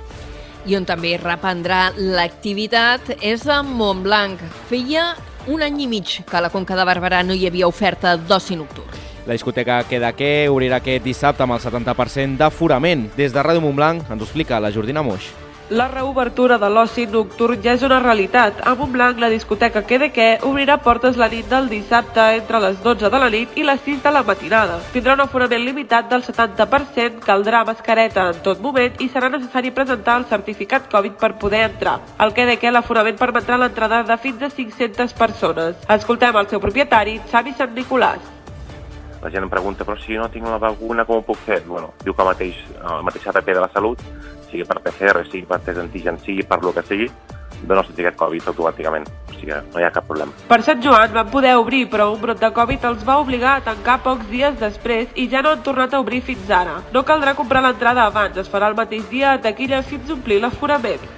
I on també reprendrà l'activitat és a Montblanc. Feia un any i mig que a la Conca de Barberà no hi havia oferta d'oci nocturn. La discoteca Queda Que obrirà aquest dissabte amb el 70% d'aforament. Des de Ràdio Montblanc ens ho explica la Jordina Moix. La reobertura de l'oci nocturn ja és una realitat. A Montblanc, la discoteca Que de Que obrirà portes la nit del dissabte entre les 12 de la nit i les 6 de la matinada. Tindrà un aforament limitat del 70%, caldrà mascareta en tot moment i serà necessari presentar el certificat Covid per poder entrar. Al Que de Que l'aforament permetrà l'entrada de fins a 500 persones. Escoltem el seu propietari, Xavi Sant Nicolàs. La gent em pregunta, però si no tinc la vacuna, com ho puc fer? Bueno, diu que el mateix, el mateix APP de la Salut sigui per PCR, sigui per test antigen, sigui per lo que sigui, dona el certificat Covid automàticament. O sigui no hi ha cap problema. Per Sant Joan van poder obrir, però un brot de Covid els va obligar a tancar pocs dies després i ja no han tornat a obrir fins ara. No caldrà comprar l'entrada abans, es farà el mateix dia a taquilla fins a omplir l'aforament.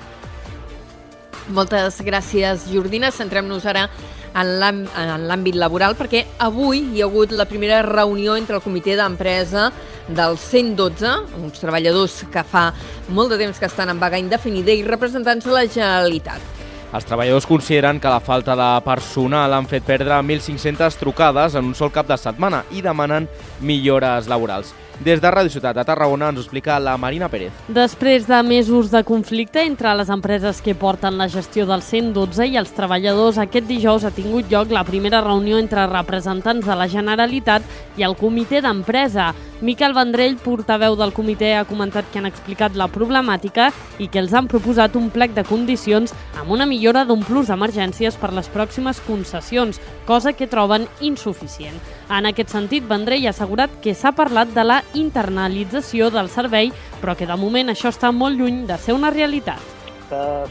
Moltes gràcies, Jordina. Centrem-nos ara en l'àmbit laboral perquè avui hi ha hagut la primera reunió entre el comitè d'empresa del 112, uns treballadors que fa molt de temps que estan en vaga indefinida i representants de la Generalitat. Els treballadors consideren que la falta de personal han fet perdre 1.500 trucades en un sol cap de setmana i demanen millores laborals. Des de Ràdio Ciutat de Tarragona ens ho explica la Marina Pérez. Després de mesos de conflicte entre les empreses que porten la gestió del 112 i els treballadors, aquest dijous ha tingut lloc la primera reunió entre representants de la Generalitat i el comitè d'empresa. Miquel Vendrell, portaveu del comitè, ha comentat que han explicat la problemàtica i que els han proposat un plec de condicions amb una millora d'un plus d'emergències per les pròximes concessions, cosa que troben insuficient. En aquest sentit, Vendrell ha assegurat que s'ha parlat de la internalització del servei, però que de moment això està molt lluny de ser una realitat.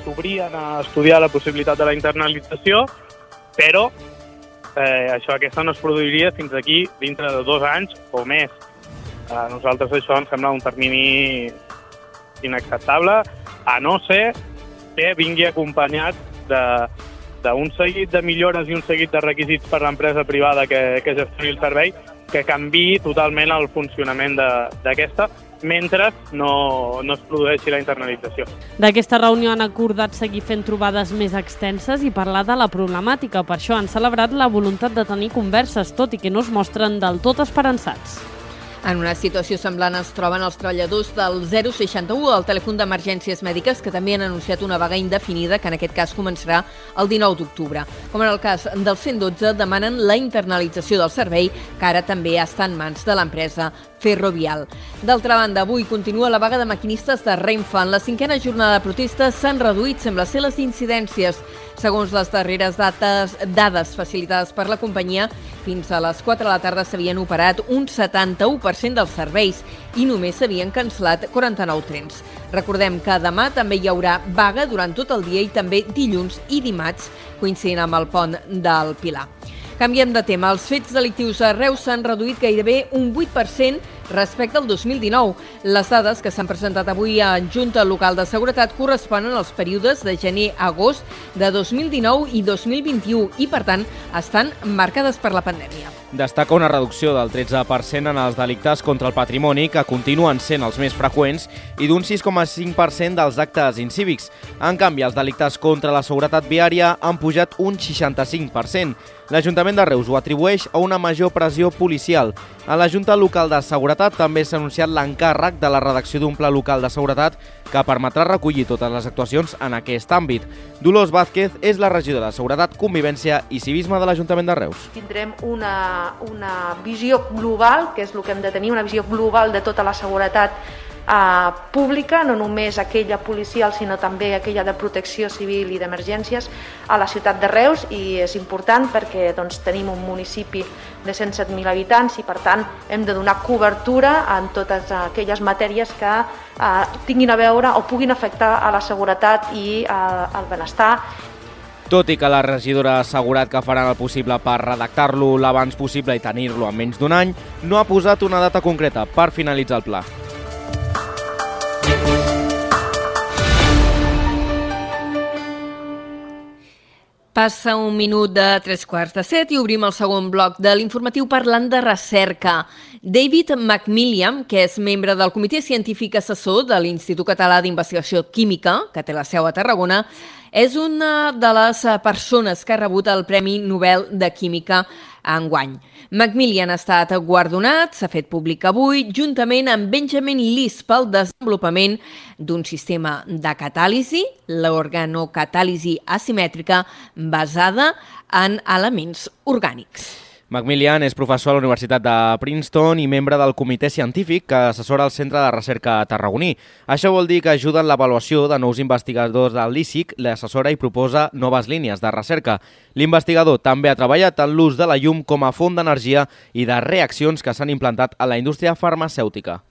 S'obrien a estudiar la possibilitat de la internalització, però eh, això aquesta no es produiria fins aquí dintre de dos anys o més. A nosaltres això ens sembla un termini inacceptable, a no ser que vingui acompanyat de d'un seguit de millores i un seguit de requisits per l'empresa privada que, que gestioni el servei que canvi totalment el funcionament d'aquesta mentre no, no es produeixi la internalització. D'aquesta reunió han acordat seguir fent trobades més extenses i parlar de la problemàtica. Per això han celebrat la voluntat de tenir converses, tot i que no es mostren del tot esperançats. En una situació semblant es troben els treballadors del 061, el telèfon d'emergències mèdiques, que també han anunciat una vaga indefinida, que en aquest cas començarà el 19 d'octubre. Com en el cas del 112, demanen la internalització del servei, que ara també està en mans de l'empresa Ferrovial. D'altra banda, avui continua la vaga de maquinistes de Renfe. En la cinquena jornada de protesta s'han reduït, sembla ser, les incidències. Segons les darreres dates, dades facilitades per la companyia, fins a les 4 de la tarda s'havien operat un 71% dels serveis i només s'havien cancel·lat 49 trens. Recordem que demà també hi haurà vaga durant tot el dia i també dilluns i dimarts, coincidint amb el pont del Pilar. Canviem de tema. Els fets delictius a Reus s'han reduït gairebé un 8% respecte al 2019. Les dades que s'han presentat avui a Junta Local de Seguretat corresponen als períodes de gener a agost de 2019 i 2021 i, per tant, estan marcades per la pandèmia. Destaca una reducció del 13% en els delictes contra el patrimoni, que continuen sent els més freqüents, i d'un 6,5% dels actes incívics. En canvi, els delictes contra la seguretat viària han pujat un 65%. L'Ajuntament de Reus ho atribueix a una major pressió policial. A la Junta Local de Seguretat també s'ha anunciat l'encàrrec de la redacció d'un pla local de seguretat que permetrà recollir totes les actuacions en aquest àmbit. Dolors Vázquez és la regidora de Seguretat, Convivència i Civisme de l'Ajuntament de Reus. Tindrem una, una visió global, que és el que hem de tenir, una visió global de tota la seguretat eh, pública, no només aquella policial, sinó també aquella de protecció civil i d'emergències a la ciutat de Reus i és important perquè doncs, tenim un municipi de 107.000 habitants i per tant hem de donar cobertura en totes aquelles matèries que eh, tinguin a veure o puguin afectar a la seguretat i eh, al benestar tot i que la regidora ha assegurat que faran el possible per redactar-lo l'abans possible i tenir-lo en menys d'un any, no ha posat una data concreta per finalitzar el pla. Passa un minut de tres quarts de set i obrim el segon bloc de l'informatiu parlant de recerca. David Macmillan, que és membre del Comitè Científic Assessor de l'Institut Català d'Investigació Química, que té la seu a Tarragona, és una de les persones que ha rebut el Premi Nobel de Química enguany. Macmillan ha estat guardonat, s'ha fet públic avui, juntament amb Benjamin Lis pel desenvolupament d'un sistema de catàlisi, l'organocatàlisi asimètrica basada en elements orgànics. Macmillan és professor a la Universitat de Princeton i membre del comitè científic que assessora el Centre de Recerca Tarragoní. Això vol dir que ajuda en l'avaluació de nous investigadors del LISIC, l'assessora i proposa noves línies de recerca. L'investigador també ha treballat en l'ús de la llum com a font d'energia i de reaccions que s'han implantat a la indústria farmacèutica.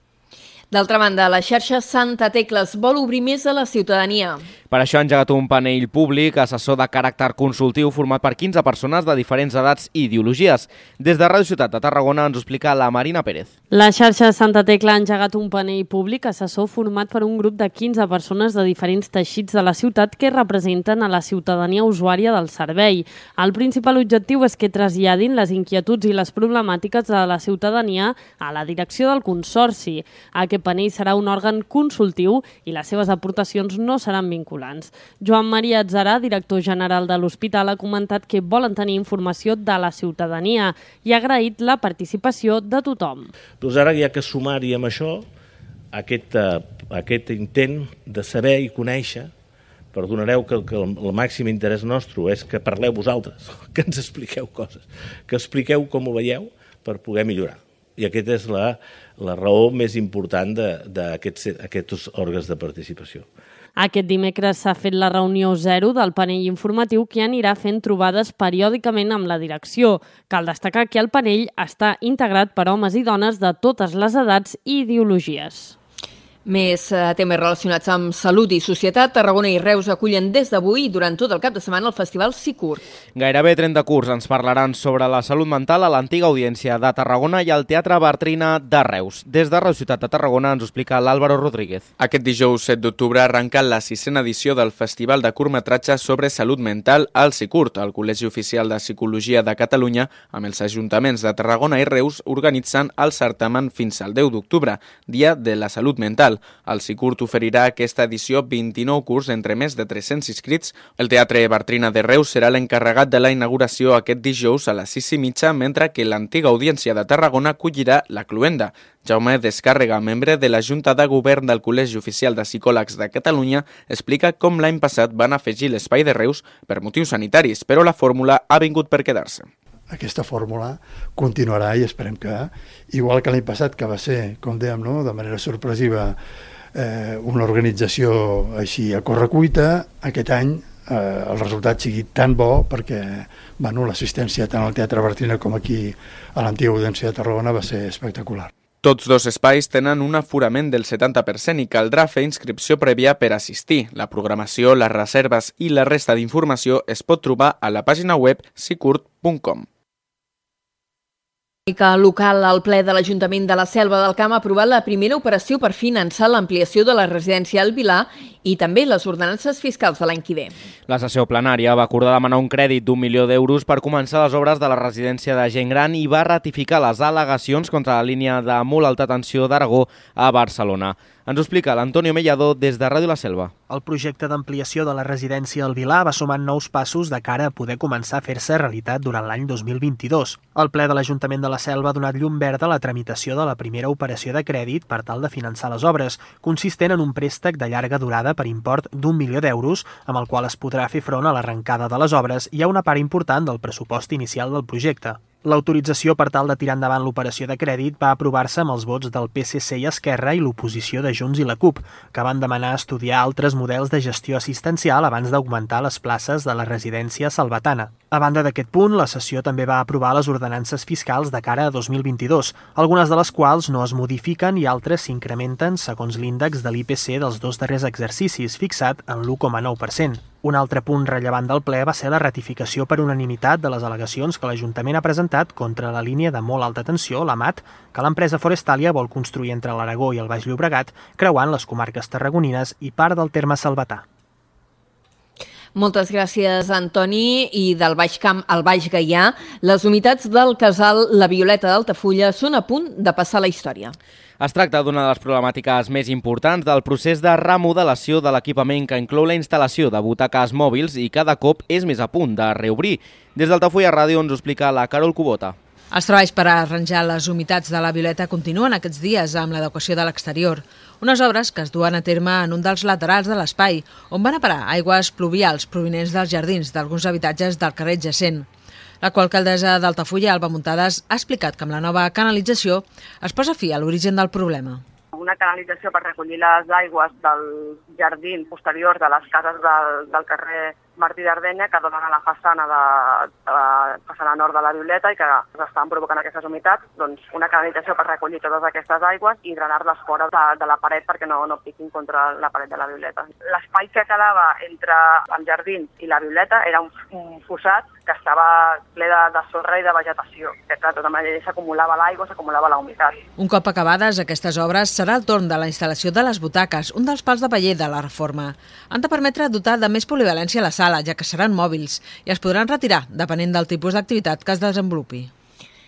D'altra banda, la xarxa Santa Tecles vol obrir més a la ciutadania. Per això ha engegat un panell públic assessor de caràcter consultiu format per 15 persones de diferents edats i ideologies. Des de Ràdio Ciutat de Tarragona ens ho explica la Marina Pérez. La xarxa Santa Tecla ha engegat un panell públic assessor format per un grup de 15 persones de diferents teixits de la ciutat que representen a la ciutadania usuària del servei. El principal objectiu és que traslladin les inquietuds i les problemàtiques de la ciutadania a la direcció del Consorci. Aquest panell serà un òrgan consultiu i les seves aportacions no seran vinculants. Joan Maria Atzarà, director general de l'hospital, ha comentat que volen tenir informació de la ciutadania i ha agraït la participació de tothom. Doncs ara hi ha que sumar-hi amb això aquest, uh, aquest intent de saber i conèixer perdonareu que, que el, el màxim interès nostre és que parleu vosaltres, que ens expliqueu coses, que expliqueu com ho veieu per poder millorar. I aquesta és la, la raó més important d'aquests aquests òrgans de participació. Aquest dimecres s'ha fet la reunió zero del panell informatiu que anirà fent trobades periòdicament amb la direcció. Cal destacar que el panell està integrat per homes i dones de totes les edats i ideologies. Més eh, temes relacionats amb salut i societat, Tarragona i Reus acullen des d'avui i durant tot el cap de setmana el Festival Sicur. Gairebé 30 curs ens parlaran sobre la salut mental a l'antiga audiència de Tarragona i al Teatre Bartrina de Reus. Des de Reus Ciutat de Tarragona ens ho explica l'Àlvaro Rodríguez. Aquest dijous 7 d'octubre arrenca la sisena edició del Festival de curtmetratge sobre salut mental al Sicurt, el Col·legi Oficial de Psicologia de Catalunya, amb els ajuntaments de Tarragona i Reus organitzant el certamen fins al 10 d'octubre, Dia de la Salut Mental Cultural. El Sicurt oferirà aquesta edició 29 curs entre més de 300 inscrits. El Teatre Bartrina de Reus serà l'encarregat de la inauguració aquest dijous a les 6 i mitja, mentre que l'antiga audiència de Tarragona acollirà la Cluenda. Jaume Descàrrega, membre de la Junta de Govern del Col·legi Oficial de Psicòlegs de Catalunya, explica com l'any passat van afegir l'espai de Reus per motius sanitaris, però la fórmula ha vingut per quedar-se aquesta fórmula continuarà i esperem que, igual que l'any passat, que va ser, com dèiem, no, de manera sorpresiva, eh, una organització així a correcuita, aquest any eh, el resultat sigui tan bo perquè bueno, l'assistència tant al Teatre Bartina com aquí a l'antiga audiència de Tarragona va ser espectacular. Tots dos espais tenen un aforament del 70% i caldrà fer inscripció prèvia per assistir. La programació, les reserves i la resta d'informació es pot trobar a la pàgina web sicurt.com local al ple de l'Ajuntament de la Selva del Camp ha aprovat la primera operació per finançar l'ampliació de la residència al Vilar i també les ordenances fiscals de l'any que ve. La sessió plenària va acordar demanar un crèdit d'un milió d'euros per començar les obres de la residència de gent gran i va ratificar les al·legacions contra la línia de molt alta tensió d'Aragó a Barcelona. Ens ho explica l'Antonio Mellado des de Ràdio La Selva. El projecte d'ampliació de la residència al Vilar va sumar nous passos de cara a poder començar a fer-se realitat durant l'any 2022. El ple de l'Ajuntament de la Selva ha donat llum verda a la tramitació de la primera operació de crèdit per tal de finançar les obres, consistent en un préstec de llarga durada per import d'un milió d'euros, amb el qual es podrà fer front a l'arrencada de les obres i a una part important del pressupost inicial del projecte. L'autorització per tal de tirar endavant l'operació de crèdit va aprovar-se amb els vots del PSC i Esquerra i l'oposició de Junts i la CUP, que van demanar estudiar altres models de gestió assistencial abans d'augmentar les places de la residència salvatana. A banda d'aquest punt, la sessió també va aprovar les ordenances fiscals de cara a 2022, algunes de les quals no es modifiquen i altres s'incrementen segons l'índex de l'IPC dels dos darrers exercicis, fixat en l'1,9%. Un altre punt rellevant del ple va ser la ratificació per unanimitat de les al·legacions que l'Ajuntament ha presentat contra la línia de molt alta tensió, la MAT, que l'empresa Forestalia vol construir entre l'Aragó i el Baix Llobregat, creuant les comarques tarragonines i part del terme salvatà. Moltes gràcies, Antoni. I del Baix Camp al Baix Gaià, les unitats del casal La Violeta d'Altafulla són a punt de passar la història. Es tracta d'una de les problemàtiques més importants del procés de remodelació de l'equipament que inclou la instal·lació de butaques mòbils i cada cop és més a punt de reobrir. Des d'Altafulla Ràdio ens ho explica la Carol Cubota. Els treballs per arranjar les humitats de la Violeta continuen aquests dies amb l'adequació de l'exterior. Unes obres que es duen a terme en un dels laterals de l'espai, on van a parar aigües pluvials provinents dels jardins d'alguns habitatges del carrer Jacent. La qual alcaldessa d'Altafulla, Alba Muntades, ha explicat que amb la nova canalització es posa fi a l'origen del problema una canalització per recollir les aigües del jardí posterior de les cases del, del carrer Martí d'Ardenya que donen a la façana de, de la façana nord de la Violeta i que estan provocant aquestes humitats, doncs una canalització per recollir totes aquestes aigües i drenar-les fora de, de la paret perquè no, no piquin contra la paret de la Violeta. L'espai que quedava entre el jardí i la Violeta era un, un fossat que estava ple de, de sorra i de vegetació, que de tota manera s'acumulava l'aigua, s'acumulava la humitat. Un cop acabades aquestes obres, serà el torn de la instal·lació de les butaques, un dels pals de paller de la reforma. Han de permetre dotar de més polivalència la sala, ja que seran mòbils, i es podran retirar depenent del tipus d'activitat que es desenvolupi.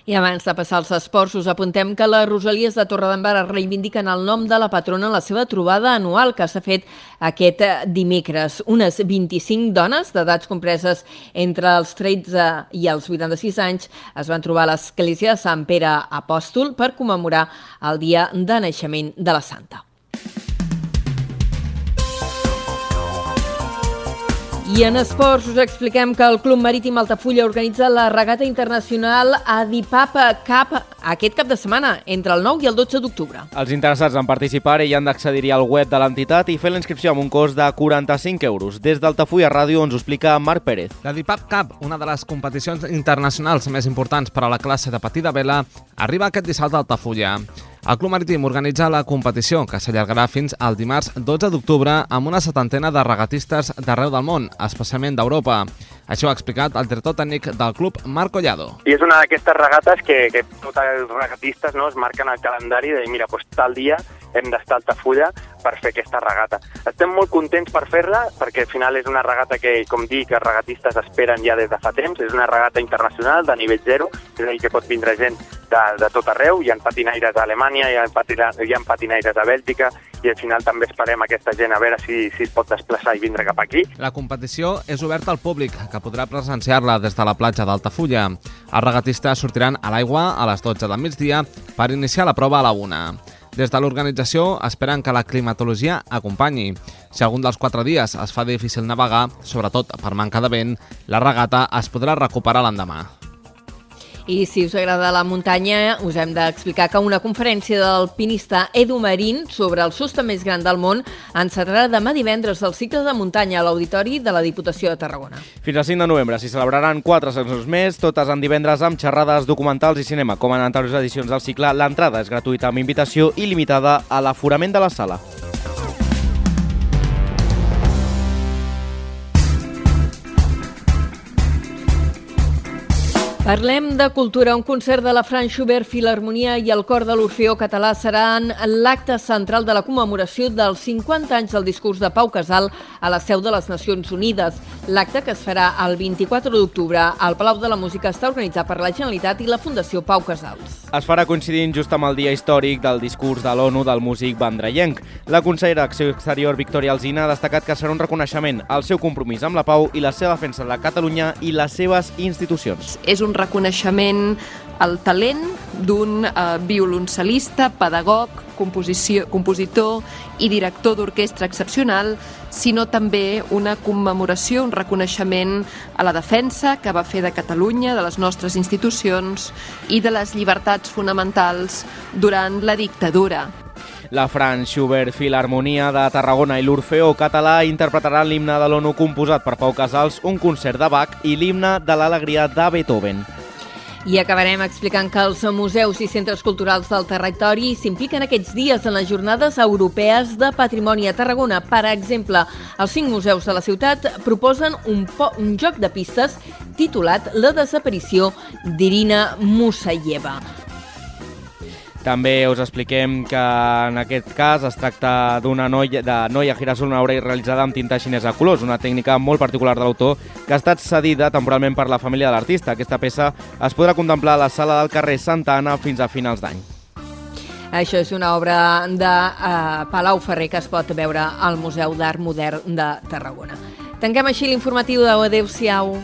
I abans de passar als esports, us apuntem que les Rosalies de Torredembarra reivindiquen el nom de la patrona en la seva trobada anual que s'ha fet aquest dimecres. Unes 25 dones d'edats compreses entre els 13 i els 86 anys es van trobar a l'església de Sant Pere Apòstol per commemorar el dia de naixement de la Santa. I en esports us expliquem que el Club Marítim Altafulla organitza la regata internacional Adipap Cup aquest cap de setmana, entre el 9 i el 12 d'octubre. Els interessats en participar hi han d'accedir al web de l'entitat i fer la inscripció amb un cost de 45 euros. Des d'Altafulla Ràdio ens ho explica Marc Pérez. La DIPAP Cup, una de les competicions internacionals més importants per a la classe de patí de vela, arriba aquest dissabte a Altafulla. El Club Marítim organitza la competició, que s'allargarà fins al dimarts 12 d'octubre amb una setantena de regatistes d'arreu del món, especialment d'Europa. Això ha explicat el director tècnic del club, Marc Collado. I és una d'aquestes regates que, que tots els regatistes no, es marquen el calendari de dir, mira, doncs tal dia hem d'estar a Altafulla per fer aquesta regata. Estem molt contents per fer-la perquè al final és una regata que, com dic, els regatistes esperen ja des de fa temps. És una regata internacional de nivell zero, és a dir, que pot vindre gent de, de tot arreu. Hi ha patinaires a Alemanya, hi ha, patina, hi ha patinaires a Bèlgica i al final també esperem aquesta gent a veure si, si es pot desplaçar i vindre cap aquí. La competició és oberta al públic, que podrà presenciar-la des de la platja d'Altafulla. Els regatistes sortiran a l'aigua a les 12 del migdia per iniciar la prova a la 1. Des de l'organització esperen que la climatologia acompanyi. Si algun dels quatre dies es fa difícil navegar, sobretot per manca de vent, la regata es podrà recuperar l'endemà. I si us agrada la muntanya, us hem d'explicar que una conferència del alpinista Edu Marín sobre el sostre més gran del món encetarà demà divendres el cicle de muntanya a l'Auditori de la Diputació de Tarragona. Fins al 5 de novembre s'hi celebraran quatre seccions més, totes en divendres amb xerrades, documentals i cinema. Com en anteriors edicions del cicle, l'entrada és gratuïta amb invitació il·limitada a l'aforament de la sala. Parlem de cultura. Un concert de la Fran Schubert Filharmonia i el cor de l'Orfeó Català seran l'acte central de la commemoració dels 50 anys del discurs de Pau Casal a la seu de les Nacions Unides. L'acte, que es farà el 24 d'octubre al Palau de la Música, està organitzat per la Generalitat i la Fundació Pau Casals. Es farà coincidint just amb el dia històric del discurs de l'ONU del músic vendrellenc. La consellera d'Acció Exterior, Victoria Alzina, ha destacat que serà un reconeixement al seu compromís amb la pau i la seva defensa de Catalunya i les seves institucions. És un reconeixement al talent d'un eh, violoncel·lista, pedagog, compositor i director d'orquestra excepcional, sinó també una commemoració, un reconeixement a la defensa que va fer de Catalunya, de les nostres institucions i de les llibertats fonamentals durant la dictadura. La Franz Schubert Filharmonia de Tarragona i l'Orfeó Català interpretaran l'himne de l'ONU composat per Pau Casals, un concert de Bach i l'himne de l'alegria de Beethoven. I acabarem explicant que els museus i centres culturals del territori s'impliquen aquests dies en les jornades europees de patrimoni a Tarragona. Per exemple, els cinc museus de la ciutat proposen un, un joc de pistes titulat La desaparició d'Irina Musayeva. També us expliquem que en aquest cas es tracta d'una noia, de noia girasol, una obra realitzada amb tinta xinesa a colors, una tècnica molt particular de l'autor que ha estat cedida temporalment per la família de l'artista. Aquesta peça es podrà contemplar a la sala del carrer Santa Anna fins a finals d'any. Això és una obra de uh, Palau Ferrer que es pot veure al Museu d'Art Modern de Tarragona. Tanquem així l'informatiu de Adéu-siau.